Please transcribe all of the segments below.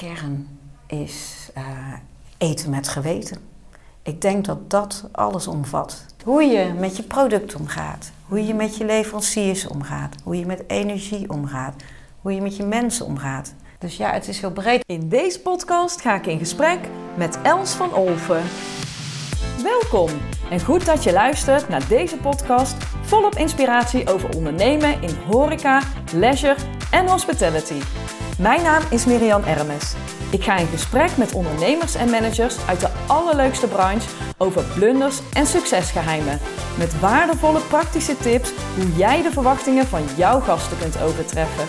kern is eh, eten met geweten. Ik denk dat dat alles omvat. Hoe je met je product omgaat, hoe je met je leveranciers omgaat, hoe je met energie omgaat, hoe je met je mensen omgaat. Dus ja, het is heel breed. In deze podcast ga ik in gesprek met Els van Olven. Welkom en goed dat je luistert naar deze podcast volop inspiratie over ondernemen in horeca, leisure en hospitality. Mijn naam is Miriam Ermes. Ik ga in gesprek met ondernemers en managers uit de allerleukste branche over blunders en succesgeheimen. Met waardevolle praktische tips hoe jij de verwachtingen van jouw gasten kunt overtreffen.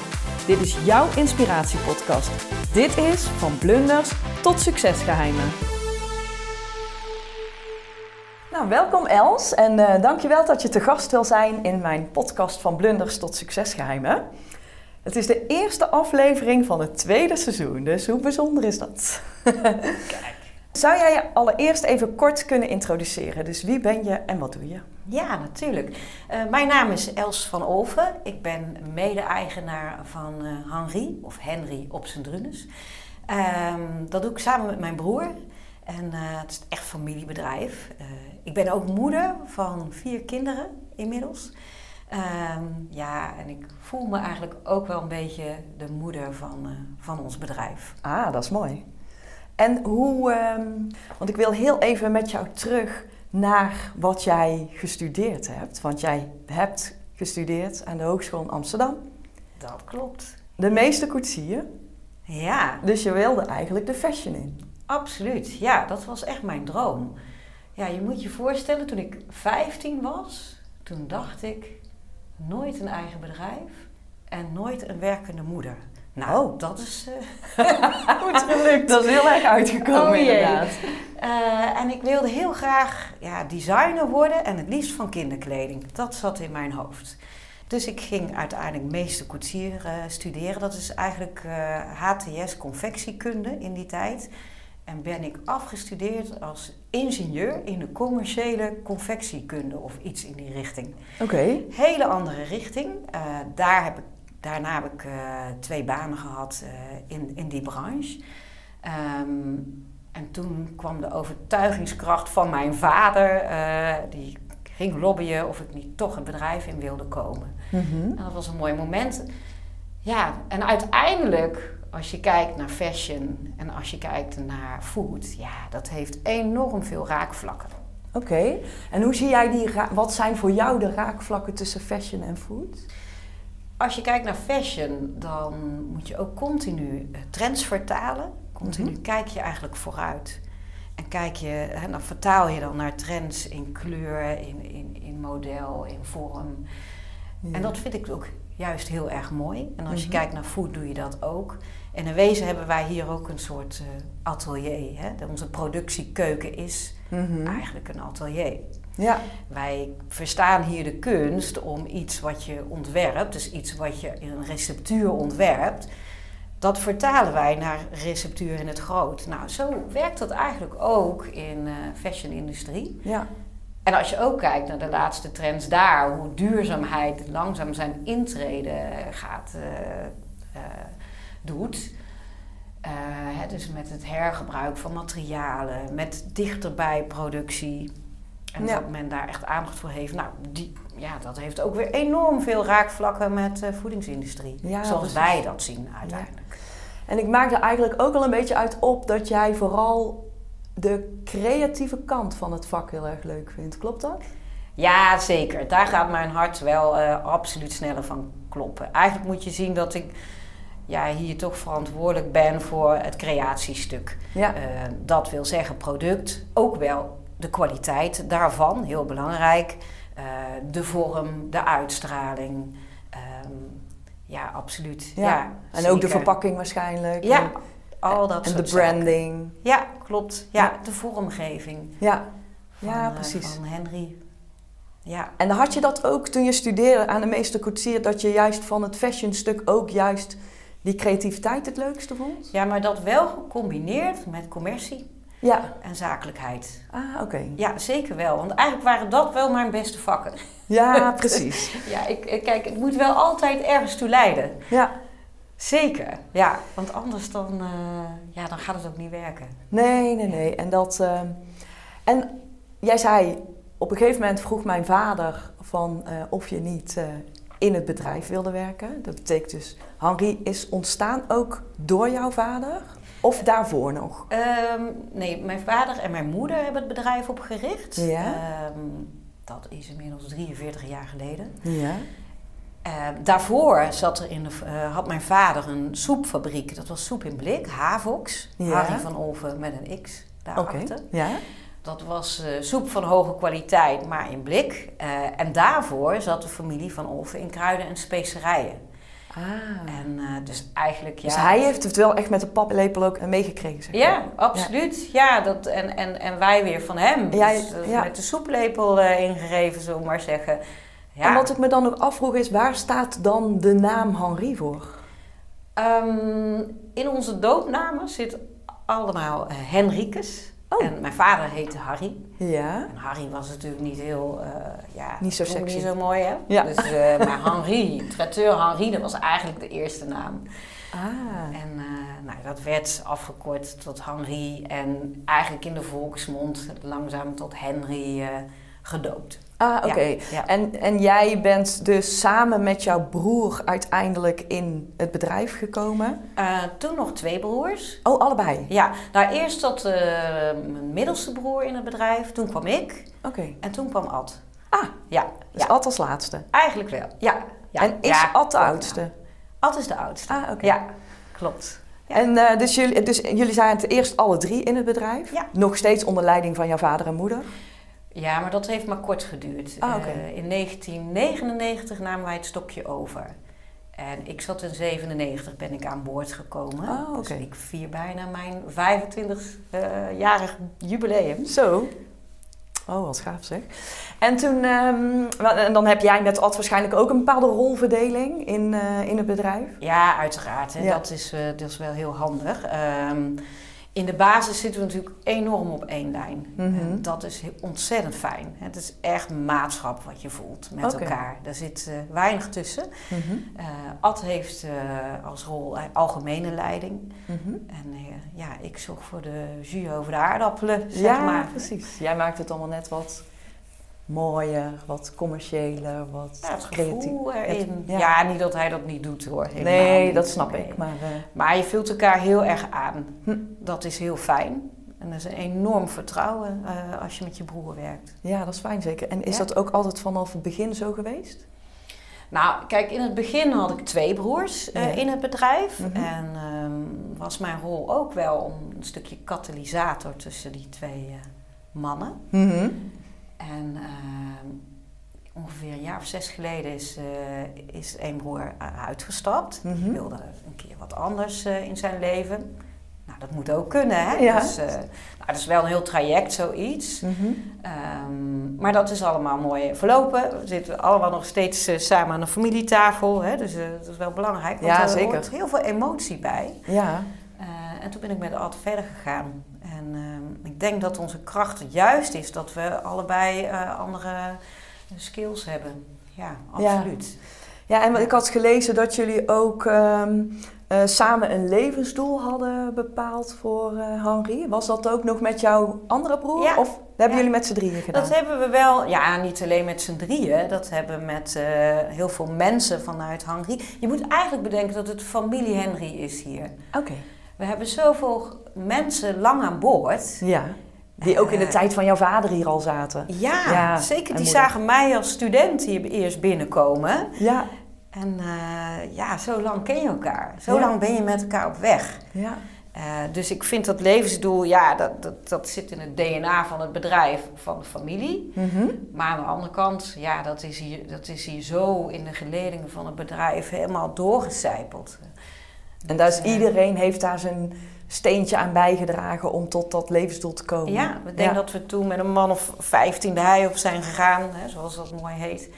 Dit is jouw inspiratiepodcast. Dit is van blunders tot succesgeheimen. Nou, welkom Els en uh, dankjewel dat je te gast wil zijn in mijn podcast van blunders tot succesgeheimen. Het is de eerste aflevering van het tweede seizoen, dus hoe bijzonder is dat? Kijk. Zou jij je allereerst even kort kunnen introduceren? Dus wie ben je en wat doe je? Ja, natuurlijk. Uh, mijn naam is Els van Olven. Ik ben mede-eigenaar van uh, Henri, of Henry op zijn Drunes. Uh, dat doe ik samen met mijn broer. En uh, het is echt familiebedrijf. ik ben ook moeder van vier kinderen inmiddels. Um, ja, en ik voel me eigenlijk ook wel een beetje de moeder van, uh, van ons bedrijf. Ah, dat is mooi. En hoe, um, want ik wil heel even met jou terug naar wat jij gestudeerd hebt. Want jij hebt gestudeerd aan de Hogeschool in Amsterdam. Dat klopt. De meeste koetsier. Ja. Dus je wilde eigenlijk de fashion in. Absoluut, ja, dat was echt mijn droom. Ja, je moet je voorstellen, toen ik 15 was, toen dacht ik, nooit een eigen bedrijf en nooit een werkende moeder. Nou, oh. dat is uh, goed gelukt. Dat is heel erg uitgekomen, oh, inderdaad. Uh, en ik wilde heel graag ja, designer worden en het liefst van kinderkleding. Dat zat in mijn hoofd. Dus ik ging uiteindelijk meester koetsier uh, studeren. Dat is eigenlijk HTS confectiekunde in die tijd. En ben ik afgestudeerd als ingenieur in de commerciële confectiekunde of iets in die richting. Oké. Hele andere richting. Uh, daar heb ik, daarna heb ik uh, twee banen gehad uh, in, in die branche. Um, en toen kwam de overtuigingskracht van mijn vader. die ging lobbyen of ik niet toch een bedrijf in wilde komen. Mm -hmm. En dat was een mooi moment. Ja, en uiteindelijk als je kijkt naar fashion en als je kijkt naar food, ja, dat heeft enorm veel raakvlakken. Oké, en hoe zie jij die, wat zijn voor jou de raakvlakken tussen fashion en food? Als je kijkt naar fashion, dan moet je ook continu eh, trends vertalen. Continu mm -hmm. kijk je eigenlijk vooruit. En kijk je, en dan vertaal je dan naar trends in kleur, in, in, in model, in vorm. Ja. En dat vind ik ook juist heel erg mooi. En als je mm -hmm. kijkt naar food, doe je dat ook. En in wezen hebben wij hier ook een soort uh, atelier. Hè? Onze productiekeuken is mm -hmm. eigenlijk een atelier. Ja. Wij verstaan hier de kunst om iets wat je ontwerpt, dus iets wat je in een receptuur ontwerpt, dat vertalen wij naar receptuur in het groot. Nou, zo werkt dat eigenlijk ook in uh, fashion-industrie. Ja. En als je ook kijkt naar de laatste trends daar, hoe duurzaamheid langzaam zijn intrede gaat. Uh, doet. Uh, hè, dus met het hergebruik van materialen, met dichterbij productie. En ja. dat men daar echt aandacht voor heeft. Nou, die, ja, dat heeft ook weer enorm veel raakvlakken met de uh, voedingsindustrie. Ja, zoals precies. wij dat zien uiteindelijk. Ja. En ik maak er eigenlijk ook al een beetje uit op dat jij vooral de creatieve kant van het vak heel erg leuk vindt. Klopt dat? Ja, zeker. Daar gaat mijn hart wel uh, absoluut sneller van kloppen. Eigenlijk moet je zien dat ik ja, hier toch verantwoordelijk ben voor het creatiestuk. Ja. Uh, dat wil zeggen product, ook wel de kwaliteit daarvan, heel belangrijk. Uh, de vorm, de uitstraling. Um, ja, absoluut. Ja, ja en zeker. ook de verpakking waarschijnlijk. Ja, en, al dat En de branding. Zaken. Ja, klopt. Ja, ja, de vormgeving. Ja, van, ja precies. Uh, van Henry. Ja. En had je dat ook toen je studeerde aan de meester Koetsier, dat je juist van het fashion stuk ook juist die creativiteit het leukste vond? Ja, maar dat wel gecombineerd met commercie ja. en zakelijkheid. Ah, oké. Okay. Ja, zeker wel. Want eigenlijk waren dat wel mijn beste vakken. Ja, precies. ja, ik, kijk, het moet wel altijd ergens toe leiden. Ja. Zeker, ja. Want anders dan, eh, ja, dan gaat het ook niet werken. Nee, nee, nee. En, dat, ehm, en jij zei, op een gegeven moment vroeg mijn vader van eh, of je niet eh, in het bedrijf wilde werken. Dat betekent dus, Henri is ontstaan ook door jouw vader? Of daarvoor nog? Ehm, nee, mijn vader en mijn moeder hebben het bedrijf opgericht. Ja. Ehm, dat is inmiddels 43 jaar geleden. Ja. Eh, daarvoor zat er in de, eh, had mijn vader een soepfabriek. Dat was soep in blik, Havox. Ja. Harry van Olven met een X daarachter. Ja. Dat was eh, soep van hoge kwaliteit, maar in blik. Eh, en daarvoor zat de familie van Olven in kruiden en specerijen. Ah. En eh, dus eigenlijk, ja... Dus hij heeft het wel echt met de paplepel ook meegekregen, zeg maar. Ja, absoluut. Ja, dat, en, en, en wij weer van hem. Ja, Dus, ja. Met de soeplepel ingegeven, zullen we maar zeggen. Ja. En wat ik me dan ook afvroeg is, waar staat dan de naam Henri voor? Ehm, in onze doopnamen zit allemaal Henricus. Oh. En mijn vader heette Harry. Ja. En Harry was natuurlijk niet heel... eh, ja, Niet zo sexy. Niet zo mooi, hè? Ja. Dus, eh, maar Henri, traiteur Henri, dat was eigenlijk de eerste naam. Ah. En eh, nou, dat werd afgekort tot Henri. En eigenlijk in de volksmond langzaam tot Henry gedoopt. Ah, oké. Ja. En, en jij bent dus samen met jouw broer uiteindelijk in het bedrijf gekomen? Eh, toen nog twee broers. Oh, allebei? Ja, nou eerst zat eh, mijn middelste broer in het bedrijf. Toen kwam ik. Oké. En toen kwam Ad. Ah, Ja, dus ja. Ad als laatste. eigenlijk wel. Ja. ja. en is Ad de oudste? Ad is de oudste. Ah, oké. Ja, klopt. En eh, dus, jullie, dus jullie zijn het eerst alle drie in het bedrijf? Ja. Nog steeds onder leiding van jouw vader en moeder? Ja, maar dat heeft maar kort geduurd. Ah. Eh, in 1999 namen wij het stokje over. En ik zat in 97 ben ik aan boord gekomen. Oh, Dus ik vier bijna mijn 25-jarig jubileum. Zo. Oh, wat gaaf zeg. En toen, en dan heb jij met Ad waarschijnlijk ook een bepaalde rolverdeling in, eh, in het bedrijf? Ja, uiteraard. Hè. Ja. Dat, is, eh, dat is wel heel handig. Ehm, in de basis zitten we natuurlijk enorm op één lijn. Mhm. En dat is ontzettend fijn. Het is echt maatschap wat je voelt met elkaar. Er zit eh, weinig tussen. Mhm. Eh, Ad heeft eh, als rol algemene leiding. Mhm. En ja, ik zorg voor de jus over de aardappelen, zeg Ja, maar. precies. Jij maakt het allemaal net wat mooier, wat commerciëler, wat Ja, het creatief. gevoel erin. ja. ja. niet dat hij dat niet doet hoor. Helemaal Nee, niet. dat snap Nee. ik. Maar eh, Maar je vult elkaar heel erg aan. Hm. Dat is heel fijn. En dat is een enorm vertrouwen eh, als je met je broer werkt. ja, dat is fijn zeker. En is Ja. dat ook altijd vanaf het begin zo geweest? Nou, kijk, in het begin had ik twee broers eh, in het bedrijf. Mhm. En ehm, was mijn rol ook wel om een stukje katalysator tussen die twee mannen. Mhm. En ehm, ongeveer een jaar of zes geleden is, eh, is één broer eh, uitgestapt. Die Mhm. wilde een keer wat anders eh, in zijn leven. Nou, dat moet ook kunnen, hè? Ja. Dus, nou, dat is wel een heel traject, zoiets. Mhm. Ehm, maar dat is allemaal mooi verlopen. We zitten allemaal nog steeds samen aan de familietafel. Hè? Dus dat is wel belangrijk. Want Ja, er zeker. hoort heel veel emotie bij. Ja, en toen ben ik met Ad verder gegaan. En ehm, ik denk dat onze kracht juist is dat we allebei eh, andere skills hebben. Ja, absoluut. Ja, en ik had gelezen dat jullie ook ehm, eh, samen een levensdoel hadden bepaald voor eh Henri. Was dat ook nog met jouw andere broer? Ja. Of hebben Ja. jullie met z'n drieën gedaan? Dat hebben we wel, ja, niet alleen met z'n drieën. Dat hebben we met heel veel mensen vanuit Henry. Je moet eigenlijk bedenken dat het familie Henry is hier. Oké, We hebben zoveel mensen lang aan boord. ja. Die ook in de Eh, tijd van jouw vader hier al zaten. Ja, Ja, zeker. Die moeder. zagen mij als student hier eerst binnenkomen. Ja, En eh, ja, zo lang ken je elkaar. Zo Ja. lang ben je met elkaar op weg. ja. Eh, dus ik vind dat levensdoel, ja, dat, dat, dat zit in het DNA van het bedrijf, van de familie. Mhm. Maar aan de andere kant, ja, dat is hier, dat is hier zo in de geledingen van het bedrijf helemaal doorgecijpeld. En daar is Dus, eh, iedereen heeft daar zijn steentje aan bijgedragen om tot dat levensdoel te komen. Ja, ik denk dat we toen met een man of 15 de hei op zijn gegaan, hè, zoals dat mooi heet.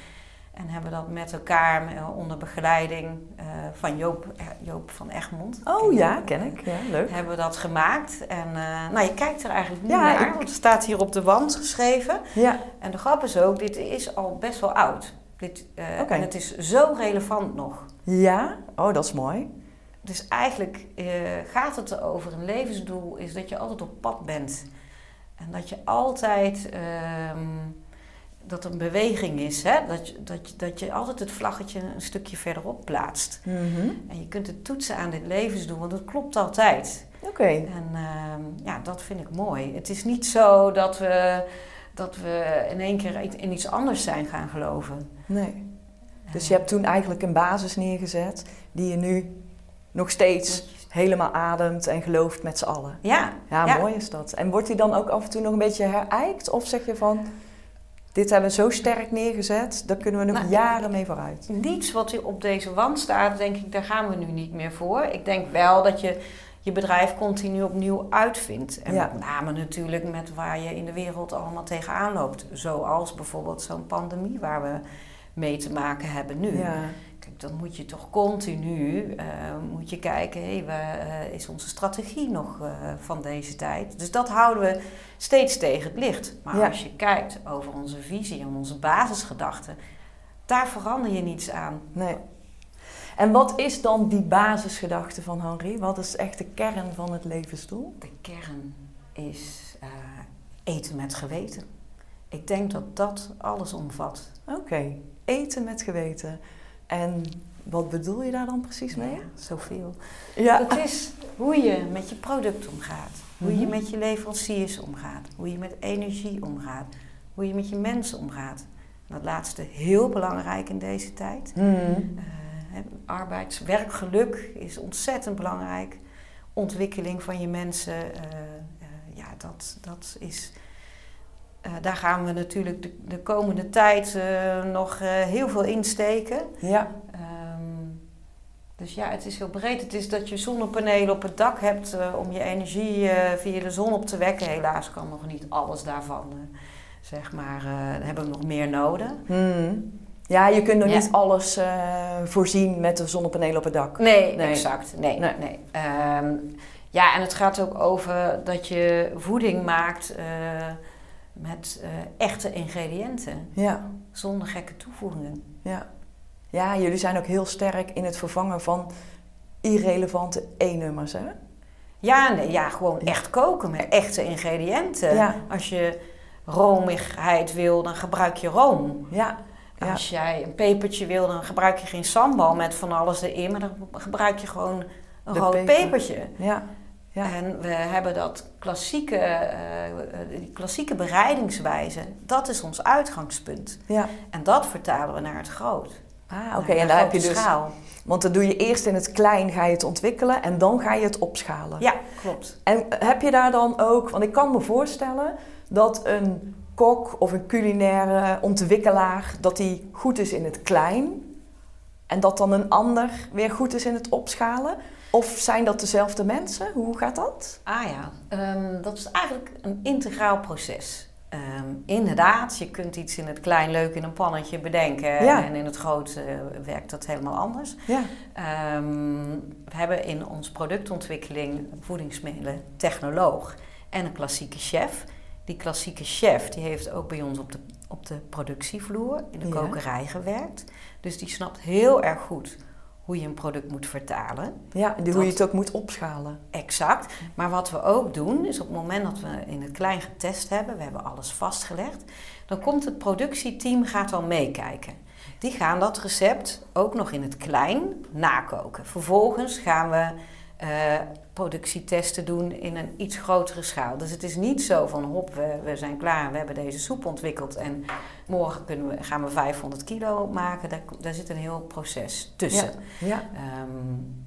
En hebben dat met elkaar eh, onder begeleiding eh, van Joop, Joop van Egmond. Oh ja, ken ik. Ja, leuk. Hebben we dat gemaakt. En nou, je kijkt er eigenlijk niet Ja, naar, ik- want het staat hier op de wand geschreven. Ja, En de grap is ook, dit is al best wel oud. Dit. En het is zo relevant nog. ja. Oh, dat is mooi. Dus eigenlijk eh, gaat het erover, een levensdoel is dat je altijd op pad bent. En dat je altijd, ehm, dat een beweging is, hè? Dat, je, dat, je, dat je altijd het vlaggetje een stukje verderop plaatst. Mhm. En je kunt het toetsen aan dit levensdoel, want dat klopt altijd. Oké. En ehm, ja, dat vind ik mooi. Het is niet zo dat we, dat we in één keer in iets anders zijn gaan geloven. Nee. Dus je hebt toen eigenlijk een basis neergezet die je nu nog steeds helemaal ademt en gelooft met z'n allen. Ja, Ja, Ja. mooi is dat. En wordt die dan ook af en toe nog een beetje herijkt? Of zeg je van, dit hebben we zo sterk neergezet, daar kunnen we nog Nou, jaren mee vooruit? niets wat op deze wand staat, denk ik, daar gaan we nu niet meer voor. Ik denk wel dat je je bedrijf continu opnieuw uitvindt. En Ja. met name natuurlijk met waar je in de wereld allemaal tegenaan loopt. Zoals bijvoorbeeld zo'n pandemie waar we mee te maken hebben nu. Ja. Dan moet je toch continu eh, moet je kijken, hé, waar eh, is onze strategie nog eh, van deze tijd? Dus dat houden we steeds tegen het licht. Maar Ja. als je kijkt over onze visie en onze basisgedachten, daar verander je niets aan. Nee. En wat is dan die basisgedachte van Henri? Wat is echt de kern van het levensdoel? De kern is eten met geweten. Ik denk dat dat alles omvat. Oké, eten met geweten. En wat bedoel je daar dan precies mee? Ja, zoveel. Ja. Het is hoe je met je product omgaat. Hoe je Mhm. met je leveranciers omgaat. Hoe je met energie omgaat. Hoe je met je mensen omgaat. Dat laatste heel belangrijk in deze tijd. Mhm. Eh, hè, arbeidswerkgeluk is ontzettend belangrijk. Ontwikkeling van je mensen. eh, eh, ja, dat, dat is... eh, daar gaan we natuurlijk de, de komende tijd eh, nog eh, heel veel insteken. Ja. Ehm, dus ja, het is heel breed. Het is dat je zonnepanelen op het dak hebt om je energie via de zon op te wekken. Helaas kan nog niet alles daarvan, zeg maar, hebben we nog meer nodig. Mhm. Ja, je kunt nog Ja. niet alles voorzien met de zonnepanelen op het dak. Nee, Nee. exact. Nee, Nee. nee. Ehm, ja, en het gaat ook over dat je voeding maakt met eh, echte ingrediënten, Ja, zonder gekke toevoegingen. ja. Ja, jullie zijn ook heel sterk in het vervangen van irrelevante E-nummers, hè? Ja, nee, ja, gewoon echt koken met echte ingrediënten. Ja. Als je romigheid wil, dan gebruik je room. Ja. Ja. Als jij een pepertje wil, dan gebruik je geen sambal met van alles erin, maar dan gebruik je gewoon een rood peper. pepertje. Ja. Ja. En we hebben dat klassieke, eh, die klassieke bereidingswijze, dat is ons uitgangspunt. Ja. En dat vertalen we naar het groot. Ah, oké. En daar heb je dus... Schaal. Want dan doe je eerst in het klein, ga je het ontwikkelen en dan ga je het opschalen. Ja, klopt. En heb je daar dan ook... Want ik kan me voorstellen dat een kok of een culinaire ontwikkelaar... dat die goed is in het klein... en dat dan een ander weer goed is in het opschalen? Of zijn dat dezelfde mensen? Hoe gaat dat? Ah ja, ehm, dat is eigenlijk een integraal proces. Ehm, inderdaad, je kunt iets in het klein leuk in een pannetje bedenken Ja. en in het groot eh, werkt dat helemaal anders. Ja. Ehm, we hebben in ons productontwikkeling voedingsmiddelen technoloog en een klassieke chef. Die klassieke chef die heeft ook bij ons op de, op de productievloer in de Ja. kokerij gewerkt. Dus die snapt heel erg goed hoe je een product moet vertalen. Ja, hoe je het ook moet opschalen. Exact. Maar wat we ook doen, is op het moment dat we in het klein getest hebben, we hebben alles vastgelegd, dan komt het productieteam gaat al meekijken. Die gaan dat recept ook nog in het klein nakoken. Vervolgens gaan we eh, productietesten doen in een iets grotere schaal. Dus het is niet zo van hop, we, we zijn klaar, we hebben deze soep ontwikkeld en morgen kunnen we, gaan we 500 kilo maken. Daar, daar zit een heel proces tussen. Ja. Ehm,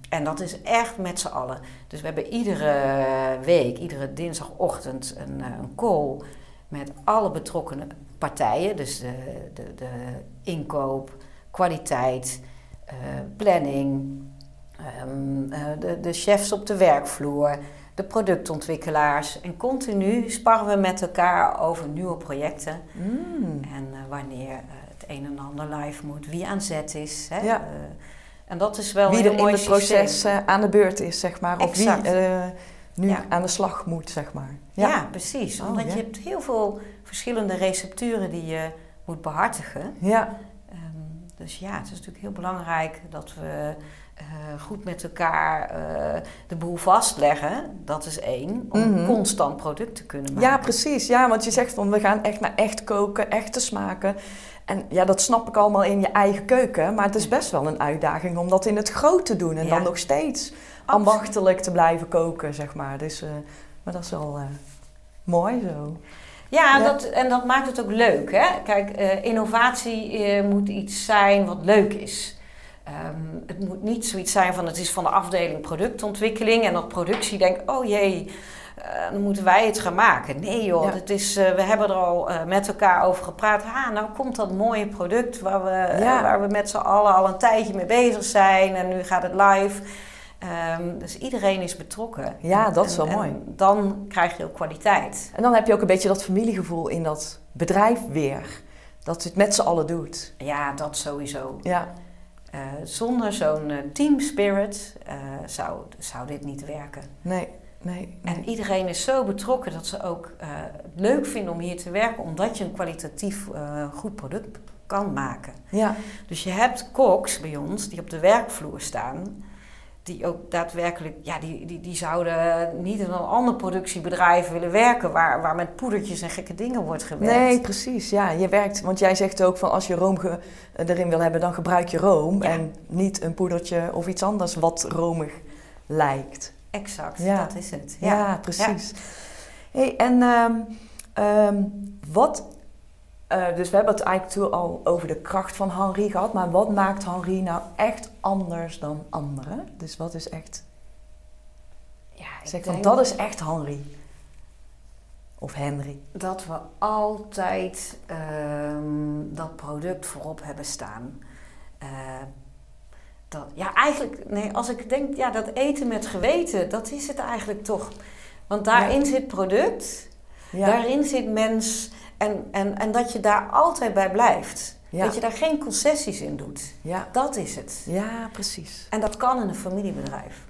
en dat is echt met z'n allen. Dus we hebben iedere week, iedere dinsdagochtend een, eh, een call met alle betrokkenen partijen. Dus de, de, de inkoop, kwaliteit, eh, planning, de, de chefs op de werkvloer, de productontwikkelaars. En continu sparren we met elkaar over nieuwe projecten. Mm. En eh, wanneer eh, het een en ander live moet, wie aan zet is. Hè? Ja. Eh, en dat is wel Wie er in het proces eh, aan de beurt is, zeg maar. Of Exact. wie eh, nu Ja. aan de slag moet, zeg maar. Ja, precies. Oh, Omdat je hebt heel veel verschillende recepturen die je moet behartigen. Ja. Ehm, dus ja, het is natuurlijk heel belangrijk dat we eh, goed met elkaar eh, de boel vastleggen. Dat is één. Om Mhm. constant product te kunnen maken. Ja, precies. Ja, want je zegt van we gaan echt naar echt koken, echt te smaken. En ja, dat snap ik allemaal in je eigen keuken. Maar het is best wel een uitdaging om dat in het groot te doen. En Ja. dan nog steeds ambachtelijk te blijven koken, zeg maar. Dus, eh, maar dat is wel mooi zo. Ja, Ja. Dat, en dat maakt het ook leuk. Hè? Kijk, innovatie moet iets zijn wat leuk is. Ehm, het moet niet zoiets zijn van het is van de afdeling productontwikkeling en dat productie denkt, oh jee, eh, dan moeten wij het gaan maken. Nee joh, Ja. het is, eh, we hebben er al eh, met elkaar over gepraat. Ah, nou komt dat mooie product waar we, Ja. waar we met z'n allen al een tijdje mee bezig zijn en nu gaat het live. Ehm, dus iedereen is betrokken. Ja, dat is wel en mooi. Dan krijg je ook kwaliteit. En dan heb je ook een beetje dat familiegevoel in dat bedrijf weer. Dat je het met z'n allen doet. Ja, dat sowieso. Ja, Eh, zonder zo'n eh, team spirit eh, zou, zou dit niet werken. nee, nee. nee. En iedereen is zo betrokken dat ze ook het leuk vinden om hier te werken, omdat je een kwalitatief goed product kan maken. Ja, Dus je hebt koks bij ons die op de werkvloer staan, die ook daadwerkelijk, ja, die, die, die zouden niet in een ander productiebedrijf willen werken waar, waar met poedertjes en gekke dingen wordt gewerkt. nee, precies. Ja, je werkt, want jij zegt ook van als je room ge- erin wil hebben, dan gebruik je room. Ja. En niet een poedertje of iets anders wat romig lijkt. Exact, Ja. dat is het. Ja, precies. Hey, en ehm, ehm, wat... eh, dus we hebben het eigenlijk toen al over de kracht van Henri gehad. Maar wat maakt Henri nou echt anders dan anderen? Dus wat is echt... Ja, ik Zeg van, denk- dat is echt Henri. Of Henry. dat we altijd ehm, dat product voorop hebben staan. Eh, dat, ja, eigenlijk, nee, als ik denk, ja, dat eten met geweten, dat is het eigenlijk toch. Want daarin zit product, Ja, daarin zit mens en, en, en dat je daar altijd bij blijft. ja, Dat je daar geen concessies in doet. ja, Dat is het. ja, precies. En dat kan in een familiebedrijf.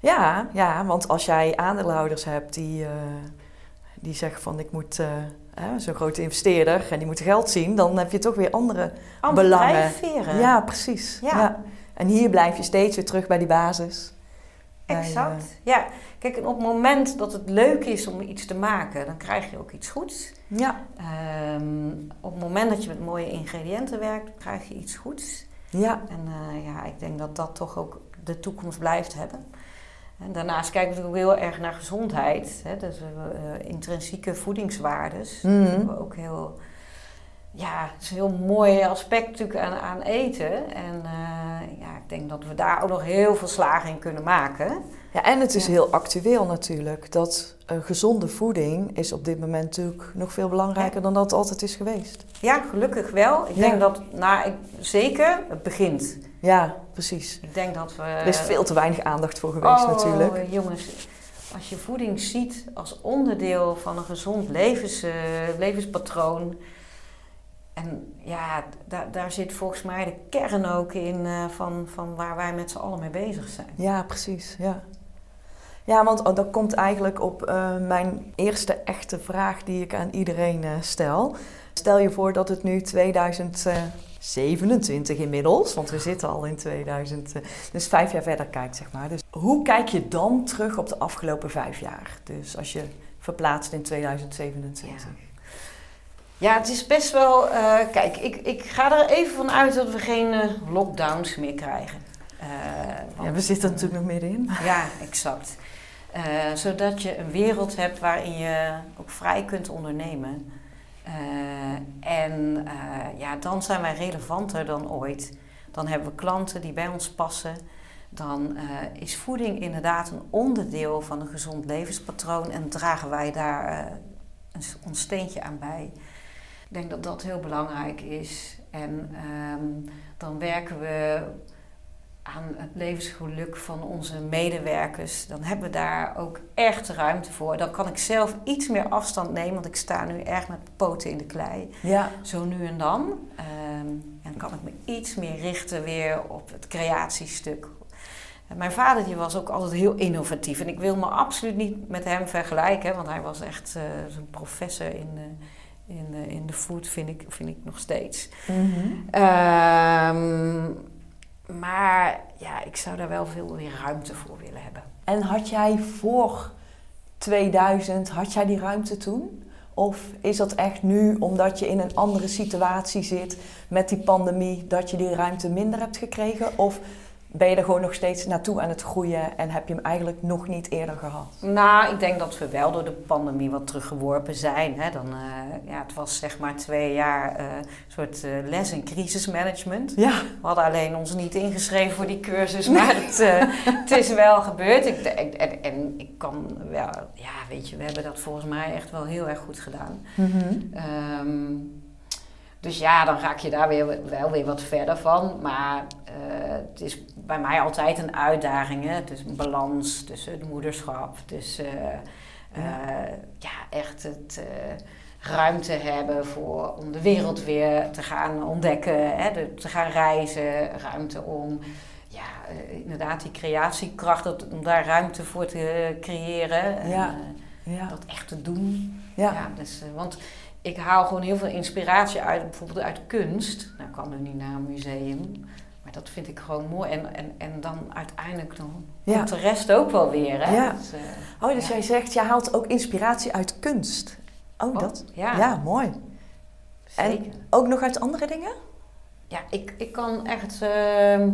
Ja, ja, want als jij aandeelhouders hebt die, eh, die zeggen van ik moet... eh, zo'n grote investeerder en die moet geld zien, dan heb je toch weer andere Andere Belangen. drijfveren. Ja, precies. Ja. Ja. En hier blijf je steeds weer terug bij die basis. Exact. eh, Ja, kijk, op het moment dat het leuk is om iets te maken, dan krijg je ook iets goeds. ja, Ehm, op het moment dat je met mooie ingrediënten werkt, krijg je iets goeds. ja, En eh, ja, ik denk dat dat toch ook de toekomst blijft hebben. En daarnaast kijken we natuurlijk ook heel erg naar gezondheid. Hè? Dus we hebben eh, intrinsieke voedingswaardes. Dat vinden we ook heel... Ja, het is een heel mooi aspect natuurlijk aan, aan eten. En eh, ja, ik denk dat we daar ook nog heel veel slagen in kunnen maken. ja. En het is Ja. heel actueel natuurlijk. Dat een gezonde voeding is op dit moment natuurlijk nog veel belangrijker dan dat het altijd is geweest. Ja, gelukkig wel. Ik Ja. denk dat, nou, ik, zeker, het begint. Ja, precies. Ik denk dat we... Er is veel te weinig aandacht voor geweest oh, natuurlijk. jongens, als je voeding ziet als onderdeel van een gezond levens, eh, levenspatroon... En ja, daar, daar zit volgens mij de kern ook in eh, van, van waar wij met z'n allen mee bezig zijn. Ja, precies. Ja, ja want oh, dat komt eigenlijk op eh, mijn eerste echte vraag die ik aan iedereen eh, stel. Stel je voor dat het nu 2027 inmiddels, want we zitten al in 2000, eh, dus vijf jaar verder kijkt, zeg maar. Dus hoe kijk je dan terug op de afgelopen vijf jaar? Dus als je verplaatst in 2027. Ja, het is best wel... eh, kijk, ik, ik ga er even van uit dat we geen eh, lockdowns meer krijgen. Eh, Ja, we zitten natuurlijk nog middenin. Ja, exact. Zodat je een wereld hebt waarin je ook vrij kunt ondernemen. En ja, dan zijn wij relevanter dan ooit. Dan hebben we klanten die bij ons passen. Dan is voeding inderdaad een onderdeel van een gezond levenspatroon en dragen wij daar ons steentje aan bij. Ik denk dat dat heel belangrijk is. En ehm, dan werken we aan het levensgeluk van onze medewerkers, dan hebben we daar ook echt ruimte voor. Dan kan ik zelf iets meer afstand nemen, want ik sta nu erg met poten in de klei. Ja, Zo nu en dan. Ehm, en dan kan ik me iets meer richten weer op het creatiestuk. En Mijn vader die was ook altijd heel innovatief. En ik wil me absoluut niet met hem vergelijken, want hij was echt eh, zo'n professor in, in, eh, in de food, vind ik, vind ik nog steeds. Mhm. Ehm, maar ja, ik zou daar wel veel meer ruimte voor willen hebben. En had jij voor 2000, had jij die ruimte toen? Of is dat echt nu, omdat je in een andere situatie zit met die pandemie, dat je die ruimte minder hebt gekregen? Of ben je er gewoon nog steeds naartoe aan het groeien en heb je hem eigenlijk nog niet eerder gehad? Nou, ik denk dat we wel door de pandemie wat teruggeworpen zijn. Hè. Dan, uh, ja, het was zeg maar twee jaar uh, soort uh, les in crisismanagement. Ja. We hadden alleen ons niet ingeschreven voor die cursus, maar het, het, is wel gebeurd. Ik, en, en, ik kan wel, ja, weet je, we hebben dat volgens mij echt wel heel erg goed gedaan. Mm -hmm. um, dus ja, dan raak je daar weer, wel weer wat verder van. Maar het is bij mij altijd een uitdaging. Hè? Dus een balans tussen het moederschap, tussen uh, ja. Uh, ja. echt het ruimte hebben voor, om de wereld weer te gaan ontdekken, hè? Te gaan reizen, ruimte om ja, inderdaad die creatiekracht, dat, om daar ruimte voor te creëren. En, ja. Dat echt te doen. Ja. ja dus, want ik haal gewoon heel veel inspiratie uit, bijvoorbeeld uit kunst. Nou, ik kan nu niet naar een museum, maar dat vind ik gewoon mooi. En, en, en dan uiteindelijk dan Ja. komt de rest ook wel weer. Hè? Ja. Dus, eh, Oh, dus Ja. jij zegt, jij haalt ook inspiratie uit kunst. Oh, Oh, dat? ja. mooi. zeker. En ook nog uit andere dingen? Ja, ik, ik kan echt. ehm,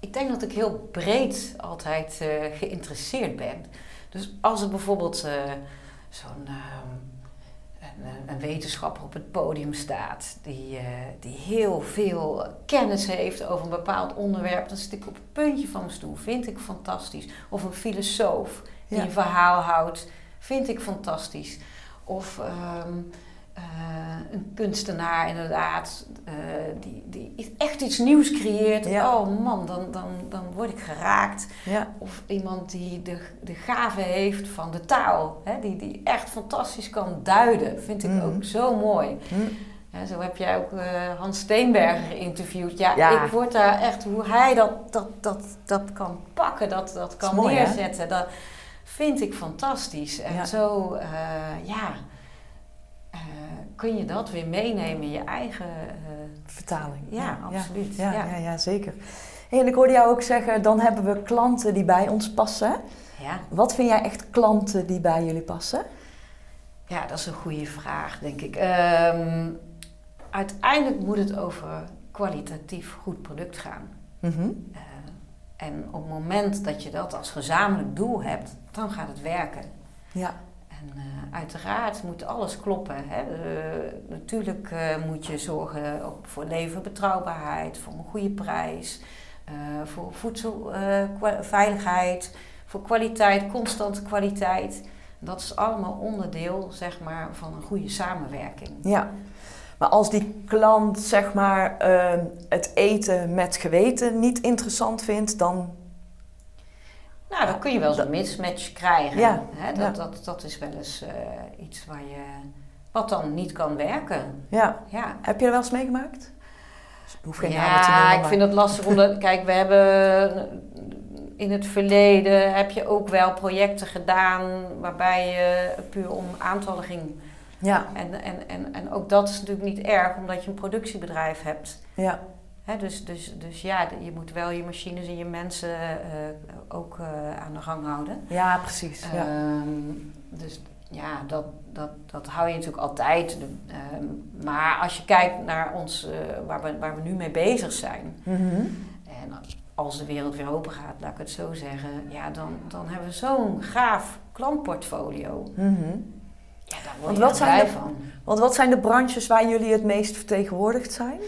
ik denk dat ik heel breed altijd eh, geïnteresseerd ben. Dus als er bijvoorbeeld eh, zo'n. Een, wetenschapper op het podium staat die, eh, die heel veel kennis heeft over een bepaald onderwerp, dan zit ik op het puntje van mijn stoel. Vind ik fantastisch. Of een filosoof die Ja. een verhaal houdt, vind ik fantastisch. Of ehm, eh, een kunstenaar inderdaad, eh, die, die echt iets nieuws creëert. Ja. Oh man, dan, dan, dan word ik geraakt. Ja. Of iemand die de, de gave heeft van de taal, hè, die, die echt fantastisch kan duiden, vind ik Mhm. ook zo mooi. Hm. Ja, zo heb jij ook eh, Hans Steenberger geïnterviewd. Ja, Ja. ik word daar echt, hoe hij dat, dat, dat, dat kan pakken, dat, dat kan is mooi, hè? neerzetten, dat vind ik fantastisch. En Ja. zo, eh, ja, eh, kun je dat weer meenemen in je eigen... eh, Vertaling. Ja, absoluut. Ja, ja. Zeker. Hey, en ik hoorde jou ook zeggen, dan hebben we klanten die bij ons passen. ja. Wat vind jij echt klanten die bij jullie passen? Ja, dat is een goede vraag, denk ik. Ehm, uiteindelijk moet het over kwalitatief goed product gaan. Eh, en op het moment dat je dat als gezamenlijk doel hebt, dan gaat het werken. Ja. En eh, uiteraard moet alles kloppen. Hè. Eh, natuurlijk eh, moet je zorgen voor leverbetrouwbaarheid, voor een goede prijs, voor voedselveiligheid, voor kwaliteit, constante kwaliteit. Dat is allemaal onderdeel zeg maar, van een goede samenwerking. ja. Maar als die klant zeg maar het eten met geweten niet interessant vindt, dan... Nou, dan kun je wel eens een mismatch krijgen. Ja, Hè? Dat, ja. Dat, dat is wel eens eh, iets waar je, wat dan niet kan werken. Ja. Ja. Heb je er wel eens meegemaakt? Hoef geen namen te Ja, noemen, ik maar- vind het lastig omdat, kijk, we hebben in het verleden heb je ook wel projecten gedaan waarbij je puur om aantallen ging. Ja, En, en, en, en ook dat is natuurlijk niet erg, omdat je een productiebedrijf hebt. ja. Dus, dus, dus ja, je moet wel je machines en je mensen eh, ook eh, aan de gang houden. ja precies. Ja. Ehm, dus ja, dat, dat, dat hou je natuurlijk altijd. Ehm, maar als je kijkt naar ons, eh, waar, we, waar we nu mee bezig zijn. Mhm. En als de wereld weer open gaat, laat ik het zo zeggen. Ja, dan, dan hebben we zo'n gaaf klantportfolio. Mhm. Ja, daar word Want wat zijn de- van. Want wat zijn de branches waar jullie het meest vertegenwoordigd zijn?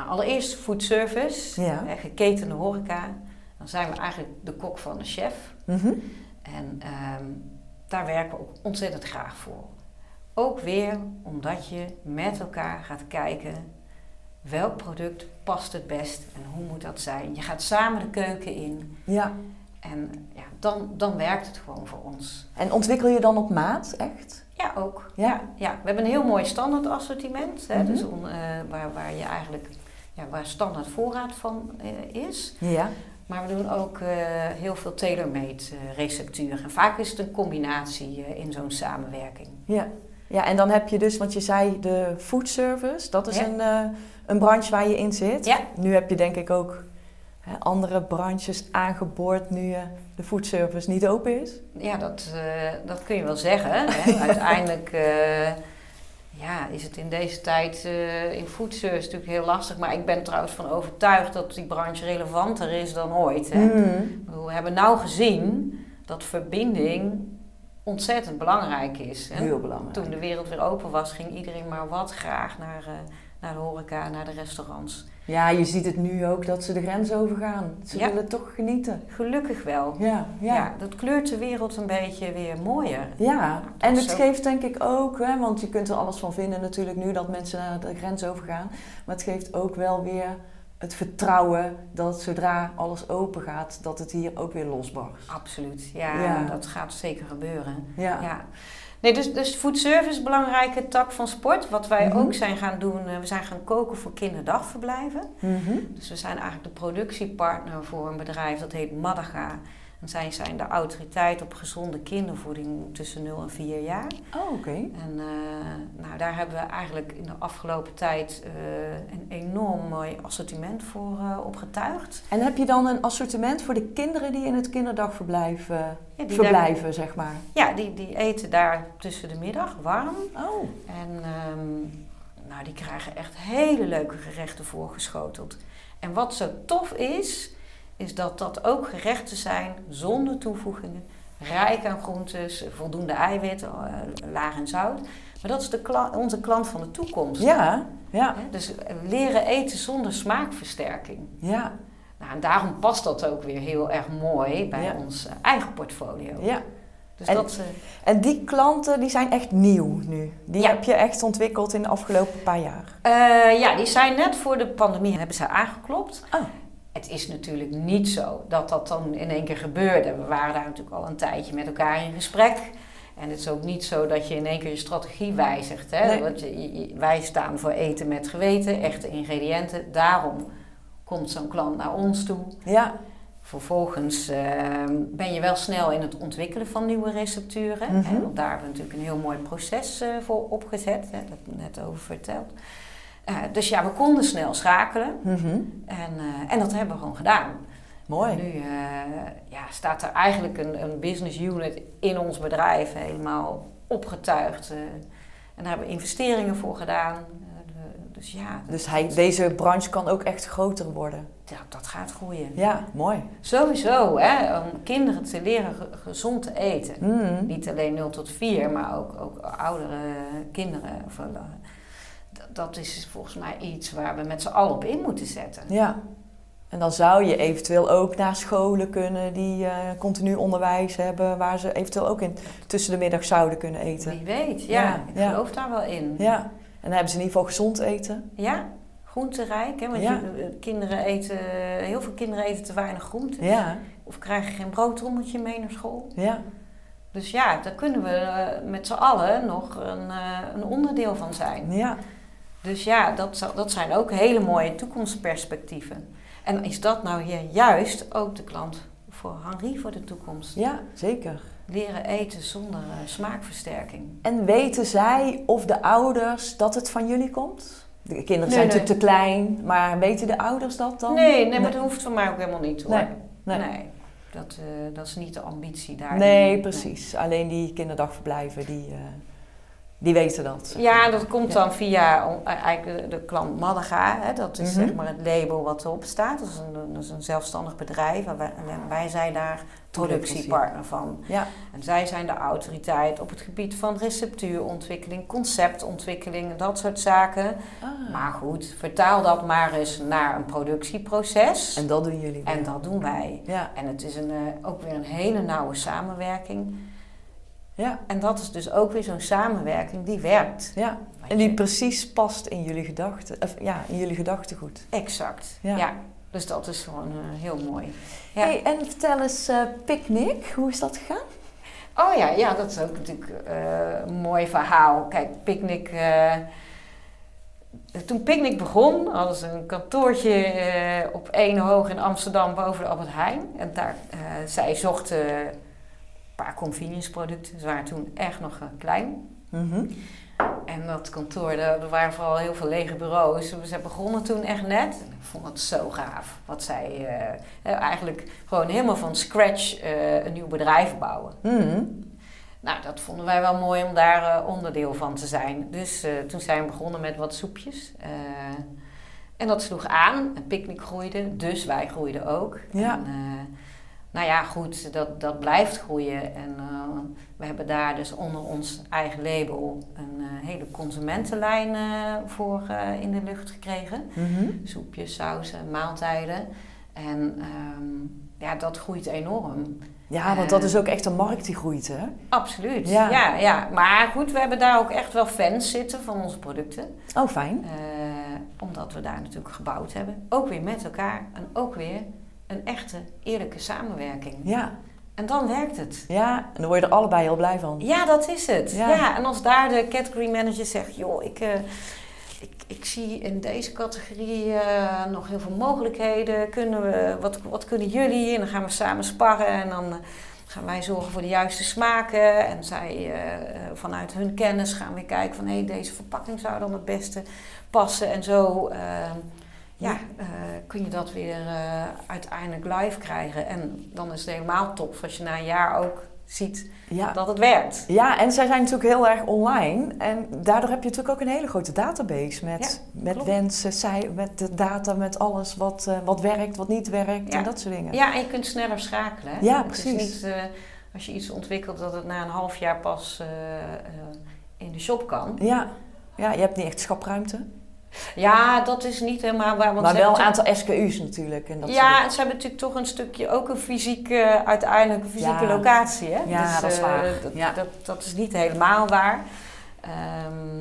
Nou, allereerst food service, Ja. eh, geketende horeca. Dan zijn we eigenlijk de kok van de chef. Mhm. En ehm, daar werken we ook ontzettend graag voor. Ook weer omdat je met elkaar gaat kijken welk product past het best en hoe moet dat zijn. Je gaat samen de keuken in Ja. en ja, dan, dan werkt het gewoon voor ons. En ontwikkel je dan op maat, echt? Ja, ook. Ja. Ja, we hebben een heel mooi standaard assortiment. Hè, Mhm. dus eh, waar, waar je eigenlijk ja, waar standaard voorraad van eh, is. Ja. Maar we doen ook eh, heel veel tailor-made eh, receptuur. En vaak is het een combinatie in zo'n samenwerking. Ja. Ja, en dan heb je dus, want je zei de food service, dat is Ja. een, een branche waar je in zit. Ja. Nu heb je denk ik ook hè, andere branches aangeboord nu de foodservice niet open is? Ja, dat, dat kun je wel zeggen. Hè? Uiteindelijk ja, is het in deze tijd eh, in foodservice natuurlijk heel lastig. Maar ik ben trouwens van overtuigd dat die branche relevanter is dan ooit. Hè? Bedoel, We hebben nou gezien dat verbinding ontzettend belangrijk is. Hè? Heel belangrijk. Toen de wereld weer open was, ging iedereen maar wat graag naar, eh, naar de horeca, naar de restaurants. Ja, je ziet het nu ook dat ze de grens overgaan. Ze Ja. willen toch genieten. Gelukkig wel. Ja, Ja. ja. dat kleurt de wereld een beetje weer mooier. Ja, en het geeft denk ik ook, hè, want je kunt er alles van vinden natuurlijk nu dat mensen naar de grens overgaan. Maar het geeft ook wel weer het vertrouwen dat zodra alles open gaat, dat het hier ook weer losbarst. Absoluut, ja, Ja. dat gaat zeker gebeuren. Ja. Nee, dus, dus foodservice is een belangrijke tak van sport. Wat wij Mhm. ook zijn gaan doen, eh, we zijn gaan koken voor kinderdagverblijven. Mhm. Dus we zijn eigenlijk de productiepartner voor een bedrijf dat heet Madaga. Zij zijn de autoriteit op gezonde kindervoeding tussen 0 en 4 jaar. Oh, oké. En eh, nou, daar hebben we eigenlijk in de afgelopen tijd eh, een enorm mooi assortiment voor eh, opgetuigd. En heb je dan een assortiment voor de kinderen die in het kinderdagverblijf Ja, die verblijven, zeg maar? Ja, die, die eten daar tussen de middag warm. Oh, En ehm, nou, die krijgen echt hele leuke gerechten voorgeschoteld. En wat zo tof is, is dat dat ook gerechten zijn zonder toevoegingen. Rijk aan groentes, voldoende eiwit, eh, laag in zout. Maar dat is de kla- onze klant van de toekomst. ja, ja, Dus eh, leren eten zonder smaakversterking. ja, Nou, en daarom past dat ook weer heel erg mooi bij Ja. ons eh, eigen portfolio. ja. Dus En- dat, En die klanten die zijn echt nieuw nu. Die Ja. heb je echt ontwikkeld in de afgelopen paar jaar. Ja, die zijn net voor de pandemie hebben ze aangeklopt. Oh. Het is natuurlijk niet zo dat dat dan in één keer gebeurde. We waren daar natuurlijk al een tijdje met elkaar in gesprek. En het is ook niet zo dat je in één keer je strategie wijzigt. Hè? Nee. Want je- je- wij staan voor eten met geweten, echte ingrediënten. Daarom komt zo'n klant naar ons toe. Ja, Vervolgens ehm, ben je wel snel in het ontwikkelen van nieuwe recepturen. Mhm. want daar hebben we natuurlijk een heel mooi proces eh, voor opgezet. Hè, dat heb ik net over verteld. Eh, dus ja, we konden snel schakelen. mhm. En, eh, en dat hebben we gewoon gedaan. mooi. Nu eh, ja, staat er eigenlijk een, een business unit in ons bedrijf helemaal opgetuigd. en daar hebben we investeringen voor gedaan. Dus ja, Dus hij, deze branche kan ook echt groter worden. ja, dat gaat groeien. Ja, mooi. Sowieso, hè, om kinderen te leren ge- gezond te eten. Mhm. Niet alleen 0 tot 4, maar ook, ook oudere kinderen. Of, dat- is volgens mij iets waar we met z'n allen op in moeten zetten. Ja. En dan zou je eventueel ook naar scholen kunnen die eh, continu onderwijs hebben, waar ze eventueel ook in tussen de middag zouden kunnen eten. Wie weet, ja, Ja, ik ja. geloof daar wel in. Ja. En dan hebben ze in ieder geval gezond eten. Ja, groenterijk. Hè? Want Ja. eh, kinderen eten, heel veel kinderen eten te weinig groente. Ja, Of krijgen geen broodrommeltje mee naar school. ja, Dus ja, daar kunnen we eh, met z'n allen nog een, eh, een onderdeel van zijn. ja. Dus ja, dat, dat zijn ook hele mooie toekomstperspectieven. En is dat nou hier juist ook de klant voor Henri voor de toekomst? ja zeker. Leren eten zonder eh, smaakversterking. En weten zij of de ouders dat het van jullie komt? De kinderen Nee, zijn nee. natuurlijk te klein, maar weten de ouders dat dan? Nee, nee, maar dat hoeft van mij ook helemaal niet hoor. Nee, nee. Nee, dat, eh, dat is niet de ambitie daar. Nee, precies. Alleen die kinderdagverblijven, die, eh, die weten dat. Ja, dat komt dan via eh, eigenlijk de, klant Malaga. Hè. Dat is Mhm. zeg maar het label wat erop staat. Dat is een, dat is een zelfstandig bedrijf. En wij, en wij zijn daar productiepartner van. Ja, En zij zijn de autoriteit op het gebied van receptuurontwikkeling, conceptontwikkeling dat soort zaken. Ah. Maar goed, vertaal dat maar eens naar een productieproces. en dat doen jullie. En dat doen wij. Ja, En het is een, eh, ook weer een hele nauwe samenwerking. Ja, En dat is dus ook weer zo'n samenwerking die werkt. ja. En die precies past in jullie gedachten. Ja, in jullie gedachtegoed. Exact. Ja. Ja. Dus dat is gewoon eh, heel mooi. Ja. Hey, en vertel eens, Picnic, hoe is dat gegaan? Oh ja, ja, dat is ook natuurlijk eh, een mooi verhaal. Kijk, Picnic. eh, toen Picnic begon, hadden ze een kantoortje op Ene Hoog in Amsterdam boven de Albert Heijn. En daar, zij zochten paar convenience producten. Ze waren toen echt nog eh, klein. Mhm. en dat kantoor, er, waren vooral heel veel lege bureaus. Ze begonnen toen echt net. Ik vond het zo gaaf. Wat zij eh, eigenlijk gewoon helemaal van scratch uh, een nieuw bedrijf bouwen. Mhm. Nou, dat vonden wij wel mooi om daar uh, onderdeel van te zijn. Dus toen zijn we begonnen met wat soepjes. En dat sloeg aan. Een picknick groeide, dus wij groeiden ook. Ja. En, nou ja, goed, dat, dat blijft groeien. En we hebben daar dus onder ons eigen label een hele consumentenlijn voor in de lucht gekregen. Mm -hmm. Soepjes, sausen, maaltijden. En um, ja, dat groeit enorm. Ja, want dat is ook echt een markt die groeit, hè? Absoluut, Ja. ja. ja, Maar goed, we hebben daar ook echt wel fans zitten van onze producten. Oh, fijn. Omdat we daar natuurlijk gebouwd hebben. Ook weer met elkaar en ook weer een echte, eerlijke samenwerking. Ja. En dan werkt het. Ja, en dan word je er allebei heel blij van. Ja, dat is het. Ja. Ja, en als daar de category manager zegt, joh, ik... Uh, ik, ik, zie in deze categorie uh, nog heel veel mogelijkheden. Kunnen we, wat, wat kunnen jullie? En dan gaan we samen sparren en dan uh, gaan wij zorgen voor de juiste smaken. En zij uh, vanuit hun kennis gaan weer kijken van hé, hey, deze verpakking zou dan het beste passen. En zo ja, kun je dat weer uiteindelijk live krijgen. En dan is het helemaal top als je na een jaar ook ziet Ja. dat het werkt. Ja, en zij zijn natuurlijk heel erg online. En daardoor heb je natuurlijk ook een hele grote database met, met klopt. wensen, zij, met de data, met alles wat, uh, wat werkt, wat niet werkt Ja. en dat soort dingen. Ja, en je kunt sneller schakelen. Hè? Ja, Het precies. is niet als je iets ontwikkelt dat het na een half jaar pas in de shop kan. Ja. ja, je hebt niet echt schapruimte. Ja, dat is niet helemaal waar. Want maar wel een aantal SKU's natuurlijk. En dat ja, en ze hebben natuurlijk toch een stukje, ook een fysieke, uiteindelijk een fysieke Ja. locatie. Hè? Ja, dat is eh, waar. Dat, Ja. dat, dat is niet helemaal waar. Ehm,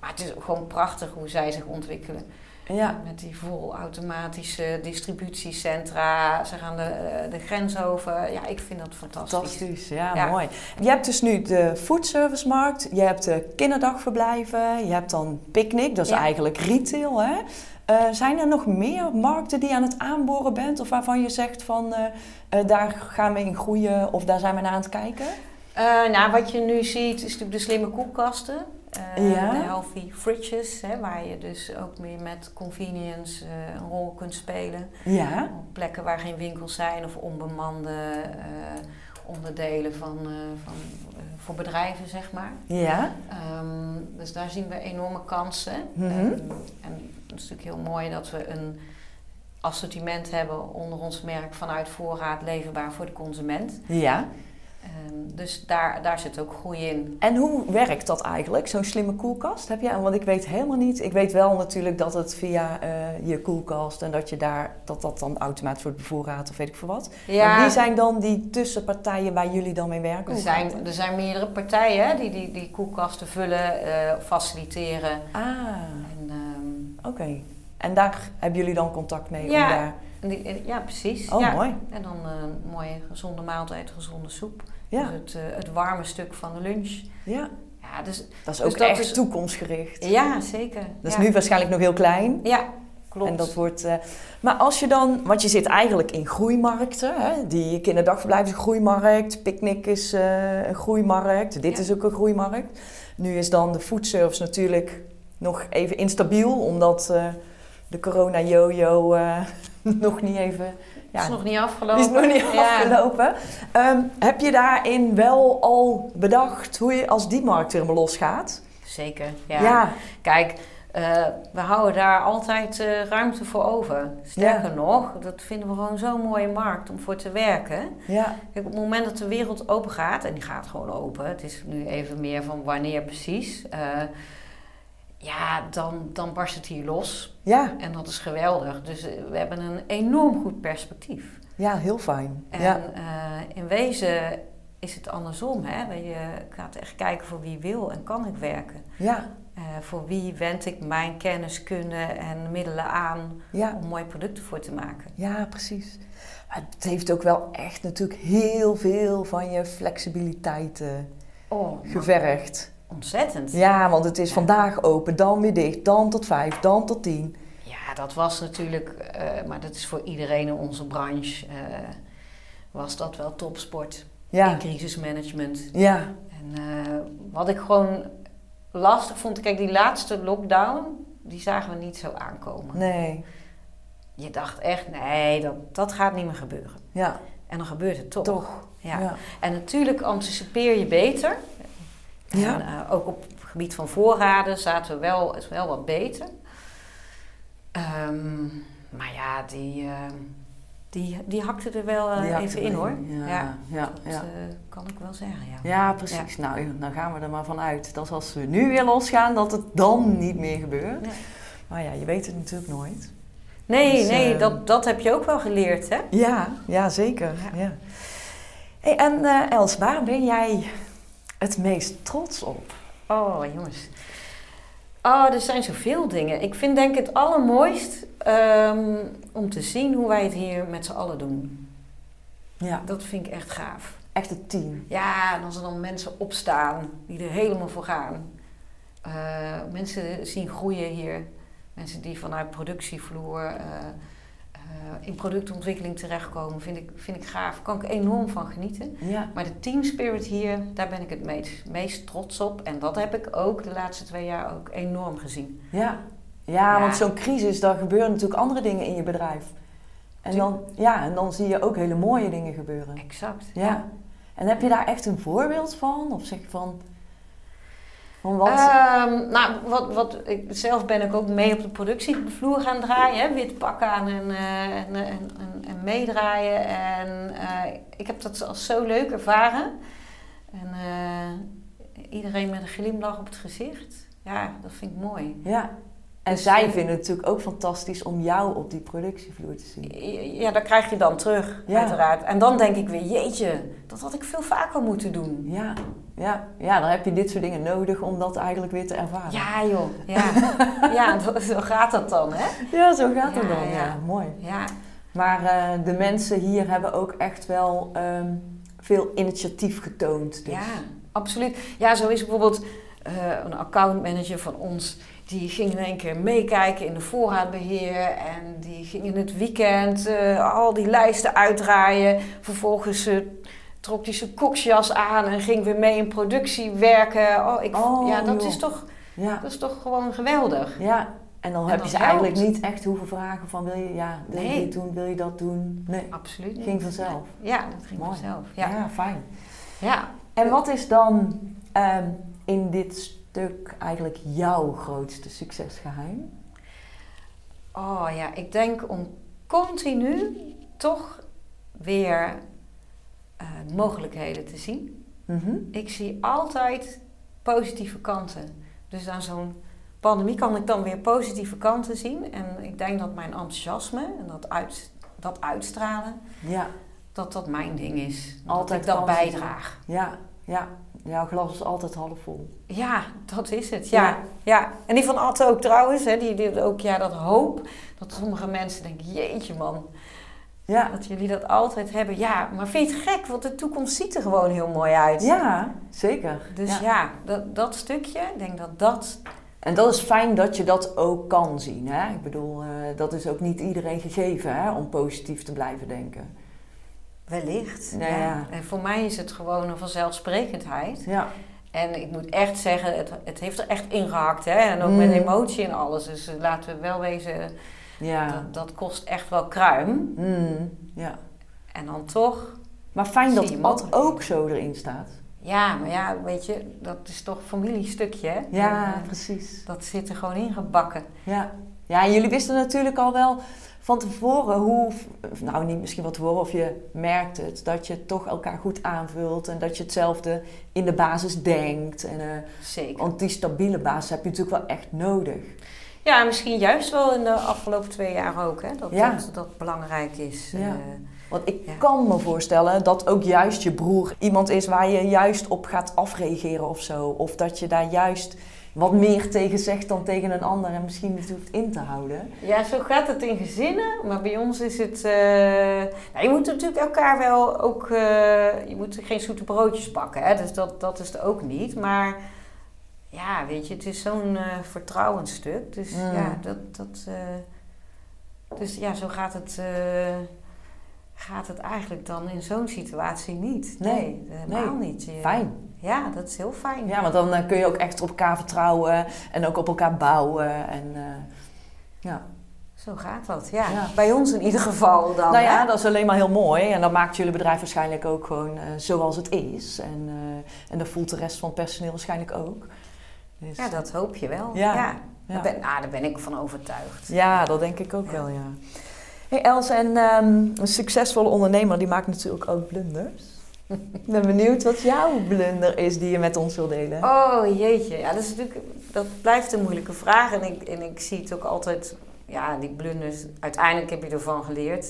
maar het is gewoon prachtig hoe zij zich ontwikkelen. Ja. Met die volautomatische distributiecentra. Ze gaan de, eh, de grens over. Ja, ik vind dat fantastisch. Fantastisch, ja, Ja. mooi. Je hebt dus nu de foodservicemarkt, je hebt de kinderdagverblijven, je hebt dan picknick, dat is Ja. eigenlijk retail. Hè? Eh, zijn er nog meer markten die je aan het aanboren bent of waarvan je zegt van eh, daar gaan we in groeien of daar zijn we naar aan het kijken? Nou, wat je nu ziet is natuurlijk de slimme koelkasten. Eh, Ja. De healthy fridges, hè, waar je dus ook meer met convenience eh, een rol kunt spelen. Ja, Op plekken waar geen winkels zijn of onbemande eh, onderdelen van, van, voor bedrijven, zeg maar. ja, Ehm, dus daar zien we enorme kansen. Mhm. Ehm, en het is natuurlijk heel mooi dat we een assortiment hebben onder ons merk vanuit voorraad leverbaar voor de consument. ja. Ehm, dus daar, daar zit ook groei in. En hoe werkt dat eigenlijk, zo'n slimme koelkast? Heb je, want ik weet helemaal niet. Ik weet wel natuurlijk dat het via eh, je koelkast en dat je daar dat dat dan automatisch wordt bevoorraad of weet ik veel wat. Maar wie zijn dan die tussenpartijen waar jullie dan mee werken? er, zijn, er zijn meerdere partijen hè, die, die die koelkasten vullen, eh, faciliteren. Ah, En, ehm, oké. En daar hebben jullie dan contact mee? Ja. Om daar... en- ja, precies. Oh, ja. mooi. En dan eh, een mooie gezonde maaltijd, gezonde soep. Ja, Dus het, eh, het warme stuk van de lunch. ja, Ja, dus, dat is Dus ook dat echt is- toekomstgericht. ja zeker. Dat is ja. nu waarschijnlijk nog heel klein. Ja, klopt. En dat wordt, eh, maar als je dan, want je zit eigenlijk in groeimarkten, hè? die kinderdagverblijf is een groeimarkt, picknick is eh, een groeimarkt, dit Ja. is ook een groeimarkt. Nu is dan de foodservice natuurlijk nog even instabiel, omdat eh, de corona-jojo eh, nog niet even... is nog niet afgelopen. is nog niet Ja. afgelopen. Ehm, heb je daarin wel al bedacht hoe je als die markt weer helemaal losgaat? Zeker, ja. ja. Kijk, eh, we houden daar altijd eh, ruimte voor over. Sterker nog, dat vinden we gewoon zo'n mooie markt om voor te werken. ja. Kijk, op het moment dat de wereld open gaat, en die gaat gewoon open, het is nu even meer van wanneer precies, eh, ja, dan, dan barst het hier los. Ja, En dat is geweldig. Dus eh, we hebben een enorm goed perspectief. ja, heel fijn. En ja. eh, in wezen is het andersom. Hè? Je gaat echt kijken voor wie wil en kan ik werken. ja, Eh, voor wie wend ik mijn kennis, kunnen en middelen aan ja. om mooie producten voor te maken. Ja, precies. Maar het heeft ook wel echt natuurlijk heel veel van je flexibiliteit Oh, gevergd. Ontzettend. Ja, want het is Ja. vandaag open, dan weer dicht, dan tot vijf, dan tot tien. Ja, dat was natuurlijk, eh, maar dat is voor iedereen in onze branche, eh, was dat wel topsport Ja, in crisismanagement. ja, En eh, wat ik gewoon lastig vond. Kijk, die laatste lockdown, die zagen we niet zo aankomen. Nee. Je dacht echt, nee, dat, dat gaat niet meer gebeuren. Ja, En dan gebeurt het toch. toch. Ja. Ja. En natuurlijk anticipeer je beter. Ja. En, eh, ook op het gebied van voorraden zaten we wel, wel wat beter. Ehm, maar ja, die, eh, die, die hakte er wel eh, even in hoor. Ja, Ja, ja, Dat ja. kan ik wel zeggen, ja. Ja, precies. Nou, dan gaan we er maar vanuit dat als we nu weer losgaan, dat het dan niet meer gebeurt. Nee. Maar ja, je weet het natuurlijk nooit. Nee, Dus, nee, dat, dat heb je ook wel geleerd, hè? Ja, ja zeker. Ja. Ja. Hey, en Els, waar ben jij het meest trots op? Oh, jongens. Oh, er zijn zoveel dingen. Ik vind denk ik het allermooist ehm, om te zien hoe wij het hier met z'n allen doen. Ja, Dat vind ik echt gaaf. echt het team. Ja, en als er dan mensen opstaan die er helemaal voor gaan. Eh, mensen zien groeien hier. Mensen die vanuit productievloer eh, in productontwikkeling terechtkomen, vind ik, vind ik gaaf. Daar kan ik enorm van genieten. Ja, Maar de team spirit hier, daar ben ik het meest, meest trots op. En dat heb ik ook de laatste twee jaar ook enorm gezien. ja. Ja, Ja. want zo'n crisis, daar gebeuren natuurlijk andere dingen in je bedrijf. En dan, ja, en dan zie je ook hele mooie dingen gebeuren. Exact. Ja. En heb je daar echt een voorbeeld van? Of zeg je van... Wat? Ehm, nou, wat, wat, ik, zelf ben ik ook mee op de productievloer gaan draaien. Hè, wit pak aan en, eh, en, en, en, en meedraaien. En eh, ik heb dat als zo leuk ervaren. En eh, iedereen met een glimlach op het gezicht. Ja, dat vind ik mooi. ja. En Dus, zij vinden het natuurlijk ook fantastisch om jou op die productievloer te zien. Ja, dat krijg je dan terug, Ja. uiteraard. En dan denk ik weer, jeetje, dat had ik veel vaker moeten doen. Ja, ja, ja, dan heb je dit soort dingen nodig om dat eigenlijk weer te ervaren. Ja joh, ja. ja, zo- zo gaat dat dan, hè? Ja, zo gaat het Ja, dan. Ja, ja. mooi. Ja, Maar eh, de mensen hier hebben ook echt wel ehm, veel initiatief getoond. Dus. Ja, absoluut. Ja, zo is bijvoorbeeld eh, een accountmanager van ons. Die ging in één keer meekijken in de voorraadbeheer. En die ging in het weekend eh, al die lijsten uitdraaien. Vervolgens eh, trok hij zijn koksjas aan en ging weer mee in productie werken. Oh, ik, Oh, ja, dat joh. is, toch, Ja, dat is toch gewoon geweldig. ja. En dan En heb je ze helpt. eigenlijk niet echt hoeven vragen van wil je, ja, wil je Nee. dit doen, wil je dat doen? Nee, Absoluut. het ging niet. vanzelf. Ja, dat ging Mooi. vanzelf. Ja, Ja. fijn. ja. En wat is dan ehm, in dit stuk eigenlijk jouw grootste succesgeheim? Oh ja, ik denk om continu toch weer eh, mogelijkheden te zien. Mhm. Ik zie altijd positieve kanten. Dus aan zo'n pandemie kan ik dan weer positieve kanten zien. En ik denk dat mijn enthousiasme en dat, uit, dat uitstralen, Ja, dat dat mijn ding is. Altijd dat ik dat bijdraag. ja, ja. Jouw glas is altijd half vol. Ja, dat is het. Ja, Ja. ja. En die van Atte ook trouwens, hè, die, die ook ja, dat hoop. Dat sommige mensen denken, jeetje man, Ja, dat jullie dat altijd hebben. Ja, maar vind je het gek? Want de toekomst ziet er gewoon heel mooi uit. ja zeker. Dus Ja. ja, dat, dat stukje, ik denk dat dat... En dat is fijn dat je dat ook kan zien. Hè? Ik bedoel, eh, dat is ook niet iedereen gegeven hè, om positief te blijven denken. Wellicht. Ja, ja. En voor mij is het gewoon een vanzelfsprekendheid. Ja, En ik moet echt zeggen, het, het heeft er echt ingehakt. Hè? En ook met Mm. emotie en alles. Dus eh, laten we wel wezen, ja. dat, dat kost echt wel kruim. Mm, ja. En dan toch Maar fijn dat mogelijkheden. ook zo erin staat. Ja, maar ja, weet je, dat is toch familiestukje, hè? Ja, En, eh, precies. dat zit er gewoon ingebakken. Ja. ja, en jullie wisten natuurlijk al wel van tevoren hoe, nou niet misschien wat tevoren, of je merkt het, dat je toch elkaar goed aanvult en dat je hetzelfde in de basis denkt. En, eh, Zeker. want die stabiele basis heb je natuurlijk wel echt nodig. Ja, misschien juist wel in de afgelopen twee jaar ook, hè? Dat Ja. dat, dat belangrijk is. Ja. Eh, Want ik Ja. kan me voorstellen dat ook juist je broer iemand is waar je juist op gaat afreageren of zo. Of dat je daar juist wat meer tegen zegt dan tegen een ander en misschien niet hoeft in te houden. ja, zo gaat het in gezinnen, maar bij ons is het... eh, nou, je moet natuurlijk elkaar wel ook... eh, je moet geen zoete broodjes bakken, hè? Dus dat, dat is het ook niet. Maar ja, weet je, het is zo'n eh vertrouwensstuk. Dus Mm. ja, dat... dat dus ja, zo gaat het... gaat het eigenlijk dan in zo'n situatie niet. Nee, Nee, helemaal nee. niet. Je- Fijn. Ja, dat is heel fijn. Ja, want dan eh, kun je ook echt op elkaar vertrouwen en ook op elkaar bouwen. En, eh, ja. Zo gaat dat, ja. Ja. Bij ons in ieder geval dan. Nou ja, hè? dat is alleen maar heel mooi. En dat maakt jullie bedrijf waarschijnlijk ook gewoon eh, zoals het is. En, en dat voelt de rest van het personeel waarschijnlijk ook. Dus, ja, dat hoop je wel. Ja. Ja. Ja. Daar, ben, nou, daar ben ik van overtuigd. Ja, dat denk ik ook wel, ja. Hey Els, en ehm, een succesvolle ondernemer die maakt natuurlijk ook blunders. Ik ben benieuwd wat jouw blunder is die je met ons wil delen. Oh jeetje, ja, dat, is natuurlijk, dat blijft een moeilijke vraag. En ik, en ik zie het ook altijd, ja, die blunders. Uiteindelijk heb je ervan geleerd.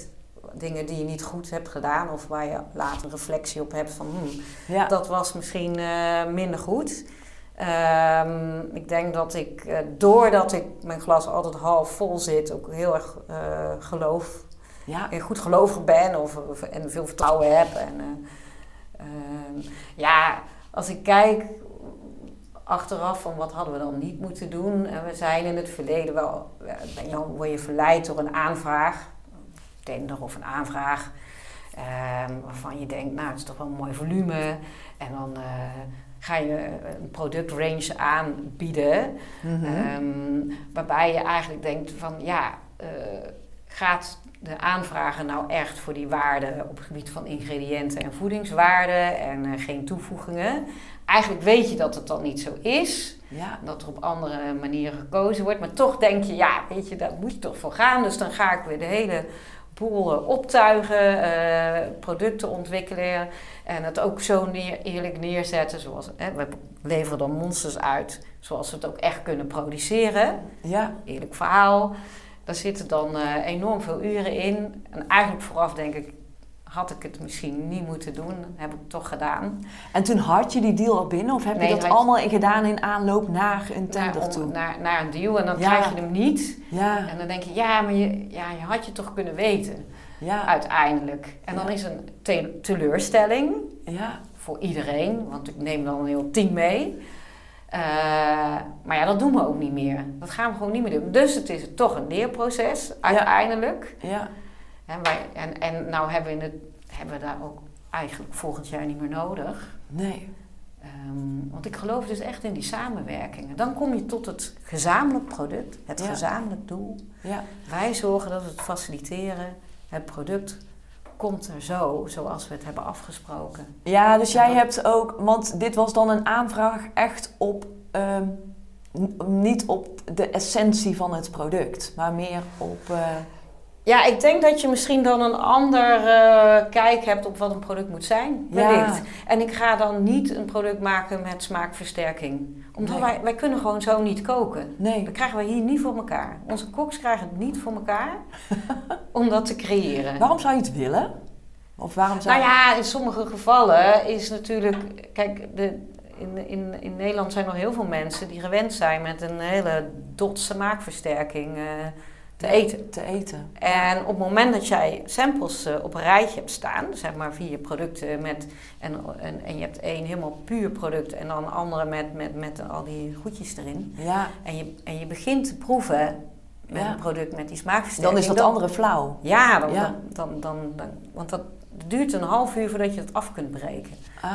Dingen die je niet goed hebt gedaan, of waar je later reflectie op hebt van, hmm, Ja, dat was misschien eh, minder goed. Ehm, ik denk dat ik, eh, doordat ik mijn glas altijd half vol zit, ook heel erg eh, geloof, ja, een goed gelovig ben of, of- en veel vertrouwen heb. En, eh, ehm, ja, als ik kijk achteraf van wat hadden we dan niet moeten doen. En we zijn in het verleden wel, dan word je verleid door een aanvraag, tender of een aanvraag. ehm, waarvan je denkt, nou, het is toch wel een mooi volume. En dan ga je een productrange aanbieden. mhm. Ehm, waarbij je eigenlijk denkt van ja, eh, gaat de aanvrager nou echt voor die waarden op het gebied van ingrediënten en voedingswaarden en eh, geen toevoegingen? Eigenlijk weet je dat het dan niet zo is. ja, Dat er op andere manieren gekozen wordt. Maar toch denk je, ja, weet je, daar moet je toch voor gaan. Dus dan ga ik weer de hele boel eh, optuigen, eh, producten ontwikkelen en het ook zo neer, eerlijk neerzetten. Zoals, hè, we leveren dan monsters uit zoals we het ook echt kunnen produceren. ja, Eerlijk verhaal. Daar zitten dan eh, enorm veel uren in. En eigenlijk vooraf denk ik, had ik het misschien niet moeten doen. Heb ik toch gedaan. En toen had je die deal al binnen of heb Nee, je dat je- allemaal gedaan in aanloop naar een Naar, tender om- toe? naar, naar een deal en dan Ja. krijg je hem niet. Ja, En dan denk je, ja, maar je, ja, je had je toch kunnen weten, ja, uiteindelijk. En dan is een te- teleurstelling ja, voor iedereen, want ik neem dan een heel team mee. Eh, maar ja, dat doen we ook niet meer. Dat gaan we gewoon niet meer doen. Dus het is toch een leerproces, uiteindelijk. ja, En, wij, en, en nou hebben we, het, hebben we daar ook eigenlijk volgend jaar niet meer nodig. nee, Ehm, want ik geloof dus echt in die samenwerkingen. Dan kom je tot het gezamenlijk product, het Ja. gezamenlijk doel. ja, Wij zorgen dat we het faciliteren. Het product komt er zo, zoals we het hebben afgesproken. Ja, dus jij hebt ook, want dit was dan een aanvraag echt op, ehm, niet op de essentie van het product, maar meer op, eh, Ja, ik denk dat je misschien dan een ander eh, kijk hebt op wat een product moet zijn. Ja. En ik ga dan niet een product maken met smaakversterking. Omdat Nee. wij, wij kunnen gewoon zo niet koken. nee, Dat krijgen wij hier niet voor elkaar. Onze koks krijgen het niet voor elkaar om dat te creëren. waarom zou je het willen? Of waarom zou Nou ja, in sommige gevallen is natuurlijk... Kijk, de, in, in, in Nederland zijn nog heel veel mensen die gewend zijn met een hele dot smaakversterking eh, te eten. te eten? En op het moment dat jij samples eh, op een rijtje hebt staan, zeg maar vier producten met, en, en, en je hebt één helemaal puur product en dan andere met, met, met al die goedjes erin. Ja, En je, en je begint te proeven met Ja. een product met die smaakversterking. dan is dat dan- andere flauw. Ja, dan, Ja. Dan, dan, dan, dan- want dat duurt een half uur voordat je het af kunt breken. Ah,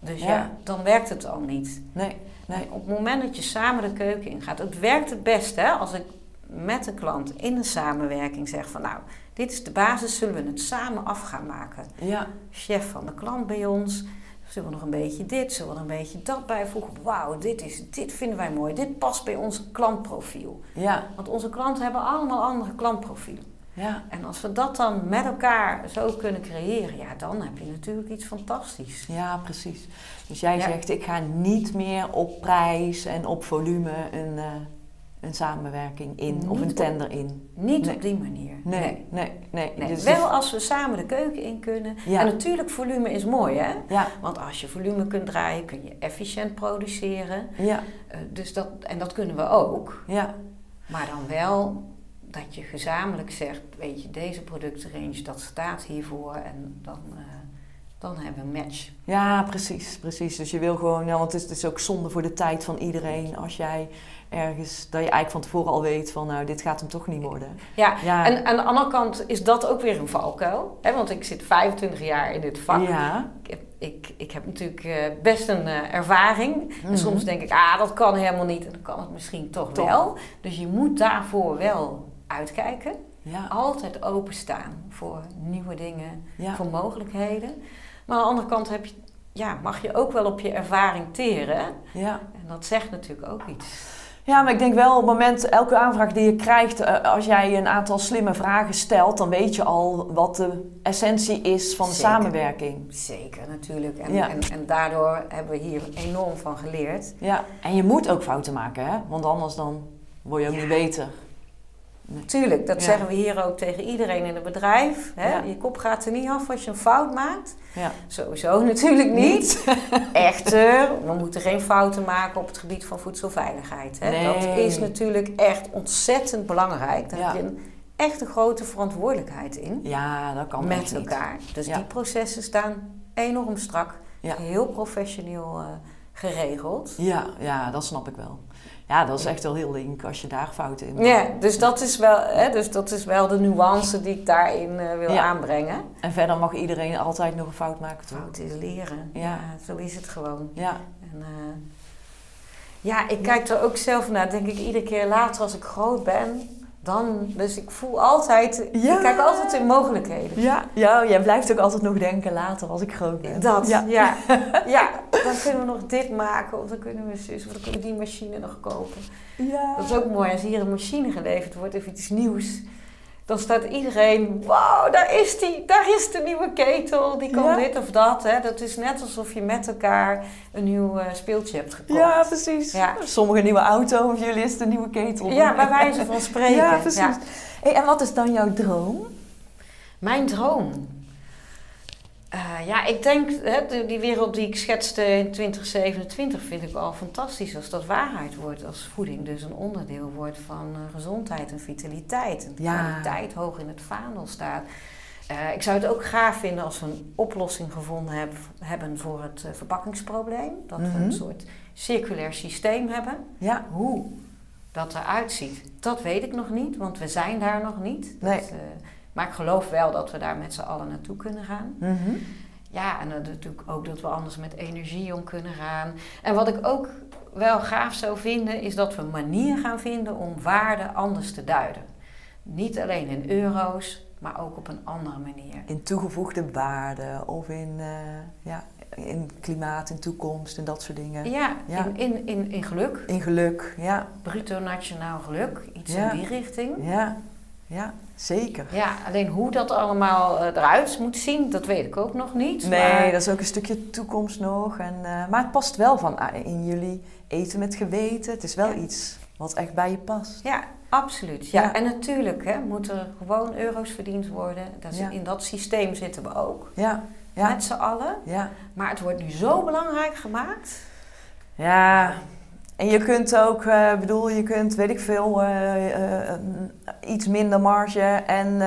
Dus Ja. ja, dan werkt het al niet. nee, nee, Op het moment dat je samen de keuken ingaat, het werkt het best hè, als ik met de klant in een samenwerking zeg van nou, dit is de basis, zullen we het samen af gaan maken. ja, Chef van de klant bij ons, zullen we nog een beetje dit, zullen we er een beetje dat bijvoegen. Wauw, dit, is, dit vinden wij mooi, dit past bij ons klantprofiel. ja, Want onze klanten hebben allemaal andere klantprofielen. ja. En als we dat dan met elkaar zo kunnen creëren, ja, dan heb je natuurlijk iets fantastisch. Ja, precies. Dus jij Ja. zegt, ik ga niet meer op prijs en op volume een, eh, een samenwerking in of een tender in. Niet Nee. op die manier. Nee, nee, nee. Nee, Dus wel als we samen de keuken in kunnen. Ja. En natuurlijk, volume is mooi, hè? Ja, Want als je volume kunt draaien, kun je efficiënt produceren. ja, Eh, dus dat, en dat kunnen we ook. ja, Maar dan wel dat je gezamenlijk zegt, weet je, deze productenrange, dat staat hiervoor. En dan, eh, dan hebben we een match. ja, precies, precies. Dus je wil gewoon, ja, want het is, het is ook zonde voor de tijd van iedereen als jij ergens, dat je eigenlijk van tevoren al weet van, nou, dit gaat hem toch niet worden. Ja, Ja, en aan de andere kant is dat ook weer een valkuil. Hè? Want ik zit 25 jaar in dit vak. ja, Ik heb ik, ik heb natuurlijk eh, best een eh, ervaring. En Mhm. soms denk ik, ah, dat kan helemaal niet. En dan kan het misschien toch, Toch. wel. Dus je moet daarvoor wel uitkijken. Ja, Altijd openstaan voor nieuwe dingen, ja. voor mogelijkheden. Maar aan de andere kant heb je, ja, mag je ook wel op je ervaring teren. ja. En dat zegt natuurlijk ook iets. Ja, maar ik denk wel op het moment, elke aanvraag die je krijgt, eh, als jij een aantal slimme vragen stelt, dan weet je al wat de essentie is van de Zeker. samenwerking. Zeker, natuurlijk. En, Ja. en, en daardoor hebben we hier enorm van geleerd. Ja, en je moet ook fouten maken, hè? Want anders dan word je ook Ja. niet beter. Tuurlijk, dat Ja. zeggen we hier ook tegen iedereen in het bedrijf. Hè? Ja. Je kop gaat er niet af als je een fout maakt. Ja. Sowieso natuurlijk niet. Echter, we moeten geen fouten maken op het gebied van voedselveiligheid. Hè? Nee. Dat is natuurlijk echt ontzettend belangrijk. Daar heb je een echt een grote verantwoordelijkheid in. Ja, dat kan met niet. elkaar. Dus die processen staan enorm strak. Heel professioneel eh, geregeld. Ja, ja, dat snap ik wel. Ja, dat is echt wel heel link als je daar fouten in maakt. Ja, dus dat is wel, hè, dus dat is wel de nuance die ik daarin eh, wil Ja. aanbrengen. En verder mag iedereen altijd nog een fout maken, toch? Fout is leren. Ja. Ja. zo is het gewoon. Ja, En, eh, ja, ik kijk er ook zelf naar. Denk ik iedere keer later als ik groot ben. Dan, dus ik voel altijd, Ja. ik kijk altijd in mogelijkheden. ja, ja, jij blijft ook altijd nog denken later als ik groot ben. Dat, Ja. ja. ja. Dan kunnen we nog dit maken, of dan kunnen we zus, of dan kunnen we die machine nog kopen. Ja. Dat is ook mooi, als hier een machine geleverd wordt of iets nieuws. Dan staat iedereen, wow, daar is die, daar is de nieuwe ketel, die kan Ja. dit of dat. Hè. Dat is net alsof je met elkaar een nieuw eh, speeltje hebt gekocht. Ja, precies. Ja. Sommige nieuwe auto of jullie is een nieuwe ketel. Ja, bij wijze van spreken. Ja, precies. Ja. Hey, en wat is dan jouw droom? Mijn droom. Eh, ja, ik denk, hè, die wereld die ik schetste in 2027 vind ik al fantastisch als dat waarheid wordt. Als voeding dus een onderdeel wordt van eh, gezondheid en vitaliteit. En Ja. kwaliteit hoog in het vaandel staat. Eh, ik zou het ook gaaf vinden als we een oplossing gevonden heb- hebben voor het verpakkingsprobleem. Dat we Mhm. een soort circulair systeem hebben. Ja. Hoe dat eruit ziet, dat weet ik nog niet, want we zijn daar nog niet. Nee. Maar ik geloof wel dat we daar met z'n allen naartoe kunnen gaan. Mhm. Ja, en natuurlijk ook dat we anders met energie om kunnen gaan. En wat ik ook wel gaaf zou vinden, is dat we een manier gaan vinden om waarde anders te duiden. Niet alleen in euro's, maar ook op een andere manier. In toegevoegde waarde of in, eh, ja, in klimaat, in toekomst en dat soort dingen. Ja, Ja. In, in, in, in geluk, In geluk, ja. bruto nationaal geluk, iets Ja. in die richting. Ja, ja zeker. Ja, alleen hoe dat allemaal eh, eruit moet zien, dat weet ik ook nog niet. Nee, maar- dat is ook een stukje toekomst nog. En, eh, maar het past wel van ah, in jullie eten met geweten. Het is wel Ja. iets wat echt bij je past. Ja, absoluut. Ja. Ja. En natuurlijk hè, moeten er gewoon euro's verdiend worden. Dat is- Ja. In dat systeem zitten we ook, Ja, ja, met z'n allen. ja. Maar het wordt nu zo belangrijk gemaakt. Ja, en je kunt ook, eh, bedoel, je kunt, weet ik veel, eh, eh, iets minder marge en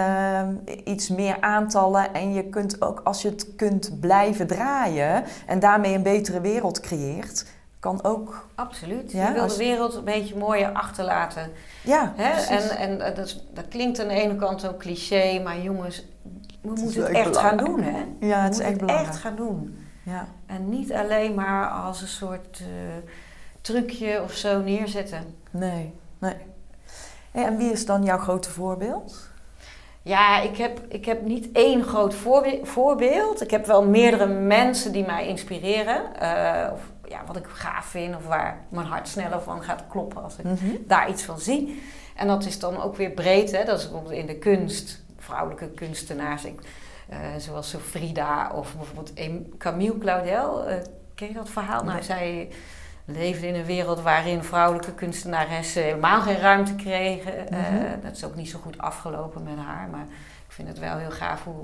iets meer aantallen. En je kunt ook, als je het kunt blijven draaien en daarmee een betere wereld creëert, kan ook, Absoluut. Ja, je wil als- de wereld een beetje mooier achterlaten. ja, Hè? precies. En, en dat, dat klinkt aan de ene kant ook cliché, maar jongens, we moeten het echt echt gaan doen. Hè? ja, we het is moeten echt het belangrijk. echt gaan doen. Ja. En niet alleen maar als een soort eh, trucje of zo neerzetten. Nee, nee. Hey, en wie is dan jouw grote voorbeeld? Ja, ik heb, ik heb niet één groot voorbe- voorbeeld. Ik heb wel meerdere mensen die mij inspireren. Eh, of ja, wat ik gaaf vind of waar mijn hart sneller van gaat kloppen als ik Mhm. daar iets van zie. En dat is dan ook weer breed. Hè? Dat is bijvoorbeeld in de kunst, vrouwelijke kunstenaars. Ik, eh, zoals Frida of bijvoorbeeld Camille Claudel. Eh, ken je dat verhaal? Nou, Nee. Leefde in een wereld waarin vrouwelijke kunstenaressen helemaal geen ruimte kregen. Eh, Mhm. dat is ook niet zo goed afgelopen met haar. Maar ik vind het wel heel gaaf hoe,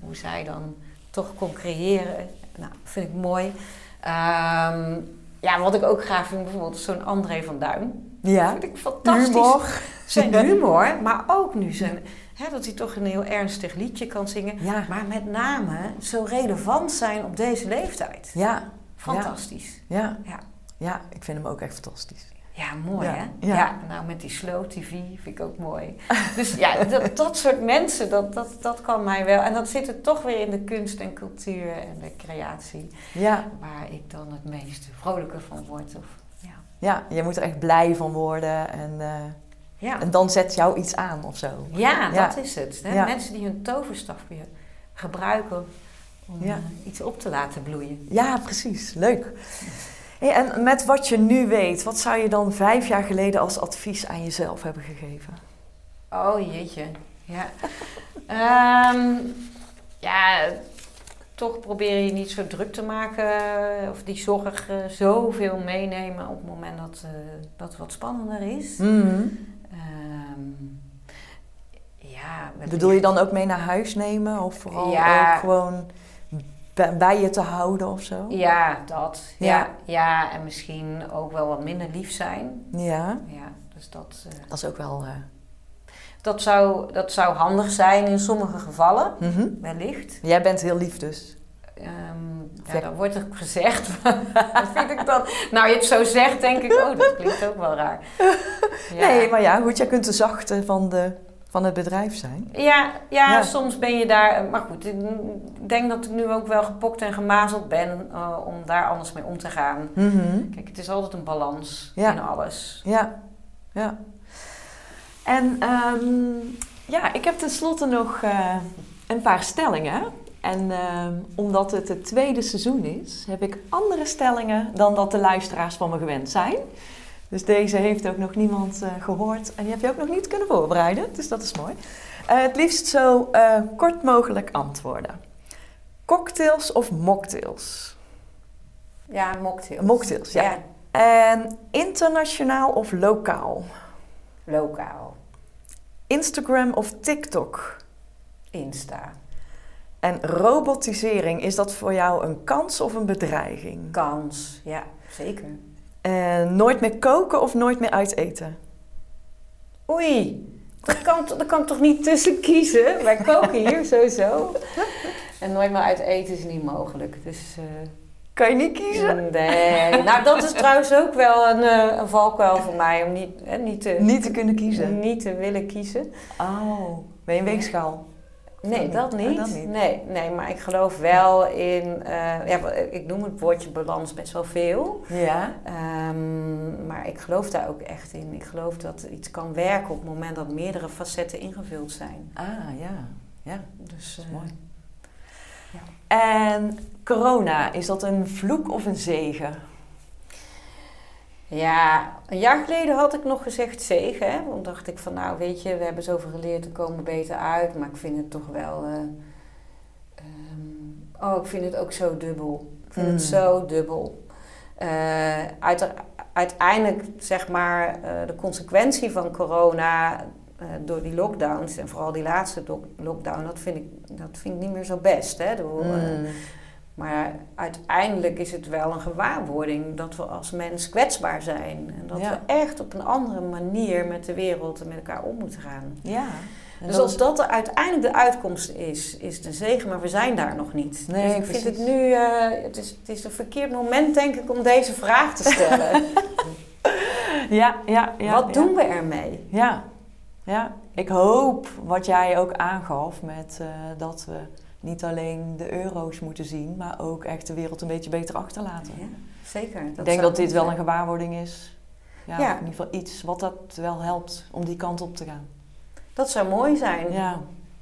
hoe, zij dan toch kon creëren. Nou, vind ik mooi. Ehm, ja, wat ik ook graag vind, bijvoorbeeld zo'n André van Duin. Ja, vind ik fantastisch. humor. Zijn humor, maar ook nu zijn... Hè, dat hij toch een heel ernstig liedje kan zingen. Ja, Maar met name zo relevant zijn op deze leeftijd. ja, Fantastisch. ja. Ja. Ja, ik vind hem ook echt fantastisch. Ja, mooi Ja, hè? ja. Ja. nou met die slow tv vind ik ook mooi. Dus ja, dat, dat soort mensen, dat, dat, dat kan mij wel. En dat zit er toch weer in de kunst en cultuur en de creatie, Ja, waar ik dan het meest vrolijker van word. Of, ja. ja, je moet er echt blij van worden en, eh, Ja. en dan zet jou iets aan of zo. ja, dat is het. Hè? Mensen die hun toverstafje gebruiken om eh, iets op te laten bloeien. Ja, precies. Leuk. Hey, en met wat je nu weet, wat zou je dan vijf jaar geleden als advies aan jezelf hebben gegeven? Oh jeetje, ja. Ehm, ja, toch probeer je niet zo druk te maken of die zorg eh, zoveel meenemen op het moment dat, eh, dat het wat spannender is. Mhm. Ehm, ja, Bedoel je dan ook mee naar huis nemen of vooral Ja. ook gewoon bij, je te houden of zo? Ja, dat. Ja. Ja. ja, en misschien ook wel wat minder lief zijn. Ja, Ja, dus dat, eh, dat is ook wel. eh, dat, zou, dat zou handig zijn in sommige gevallen, mhm. wellicht. Jij bent heel lief dus. Ehm ja, dan wordt er gezegd. vind ik dat. Nou, je het zo zegt, denk ik, oh, dat klinkt ook wel raar. Ja. Nee, maar ja, goed, jij kunt de zachte van, de, van het bedrijf zijn. Ja, ja, Ja. soms ben je daar. Maar goed, ik denk dat ik nu ook wel gepokt en gemazeld ben eh, om daar anders mee om te gaan. Mhm. Kijk, het is altijd een balans Ja. in alles. Ja, ja. En ehm, ja, ik heb tenslotte nog eh, een paar stellingen. En ehm, omdat het het tweede seizoen is, heb ik andere stellingen dan dat de luisteraars van me gewend zijn. Dus deze heeft ook nog niemand eh, gehoord en die heb je ook nog niet kunnen voorbereiden. Dus dat is mooi. Eh, het liefst zo eh, kort mogelijk antwoorden. Cocktails of mocktails? Ja, mocktails. Mocktails, ja. En internationaal of lokaal? Lokaal. Instagram of TikTok? Insta. En robotisering, is dat voor jou een kans of een bedreiging? Kans. Ja, zeker. En nooit meer koken of nooit meer uit eten? Oei, daar kan, daar kan ik toch niet tussen kiezen? Wij koken hier sowieso. En nooit meer uit eten is niet mogelijk. Dus, eh, Kan je niet kiezen? nee. Nou, dat is trouwens ook wel een, eh, een valkuil voor mij. Om niet, niet, te, Niet te kunnen kiezen? niet te willen kiezen. Oh, ben je een weegschaal? Nee, dat niet. dat niet. Nee, nee, maar ik geloof wel in... eh, ja, ik noem het woordje balans best wel veel. Ja. Ehm, maar ik geloof daar ook echt in. Ik geloof dat iets kan werken op het moment dat meerdere facetten ingevuld zijn. Ah, ja. Ja, Dus, eh, mooi. En corona, is dat een vloek of een zegen? Ja, een jaar geleden had ik nog gezegd zegen. Hè? Want dacht ik van, nou weet je, we hebben zoveel geleerd, we komen beter uit. Maar ik vind het toch wel... eh, ehm, oh, ik vind het ook zo dubbel. Ik vind het Mm. zo dubbel. Uite- uiteindelijk, zeg maar, eh, de consequentie van corona... door die lockdowns en vooral die laatste lockdown, dat vind ik, dat vind ik niet meer zo best. Hè? Mm. Maar uiteindelijk is het wel een gewaarwording dat we als mens kwetsbaar zijn. En dat Ja. we echt op een andere manier met de wereld en met elkaar om moeten gaan. Ja. Dus dat als dat er uiteindelijk de uitkomst is, is het een zegen, maar we zijn daar nog niet. Nee, dus ik vind het nu, eh, het, is, het is een verkeerd moment denk ik om deze vraag te stellen. Ja, ja, ja. Wat ja. doen we ermee? Ja, ja. Ik hoop wat jij ook aangaf met eh, dat we niet alleen de euro's moeten zien, maar ook echt de wereld een beetje beter achterlaten. Ja, zeker. ik denk dat dit wel een gewaarwording is. Ja, in ieder geval iets wat dat wel helpt om die kant op te gaan. Dat zou mooi zijn. Ja,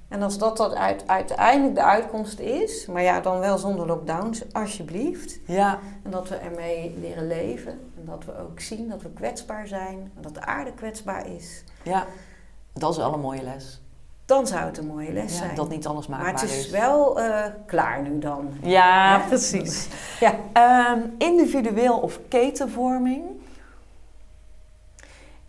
En als dat, dat uit, uiteindelijk de uitkomst is, maar ja, dan wel zonder lockdowns, alsjeblieft. ja, En dat we ermee leren leven. En dat we ook zien dat we kwetsbaar zijn. En dat de aarde kwetsbaar is. ja. Dat is wel een mooie les. Dan zou het een mooie les zijn. dat niet alles maakbaar maar het is wel eh, klaar nu dan. Ja, Ja. precies. Ja. Ehm, individueel of ketenvorming?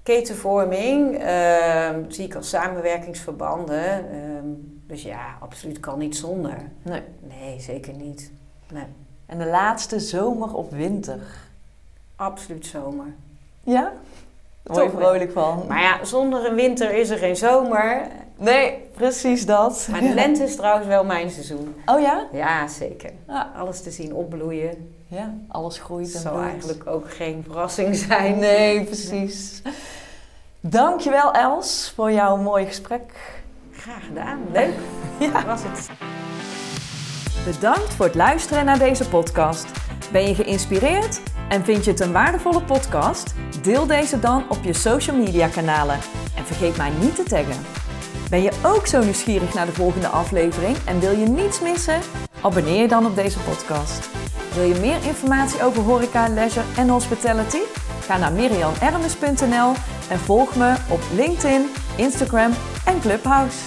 Ketenvorming ehm, zie ik als samenwerkingsverbanden. ehm, dus ja, absoluut kan niet zonder. Nee. Nee, zeker niet. Nee, En de laatste, zomer of winter? absoluut zomer. Ja? Word je wel. vrolijk van. Maar ja, zonder een winter is er geen zomer. Nee, precies dat. Maar de lente is trouwens wel mijn seizoen. Oh ja? Ja, zeker. Ja. Alles te zien opbloeien. ja, alles groeit en zou eigenlijk ook geen verrassing zijn. Nee, precies. Dankjewel Els voor jouw mooie gesprek. Graag gedaan. Leuk. Ja. Was het. Bedankt voor het luisteren naar deze podcast. Ben je geïnspireerd en vind je het een waardevolle podcast? Deel deze dan op je social media kanalen en vergeet mij niet te taggen. Ben je ook zo nieuwsgierig naar de volgende aflevering en wil je niets missen? Abonneer je dan op deze podcast. Wil je meer informatie over horeca, leisure en hospitality? Ga naar mirianermes.nl en volg me op LinkedIn, Instagram en Clubhouse.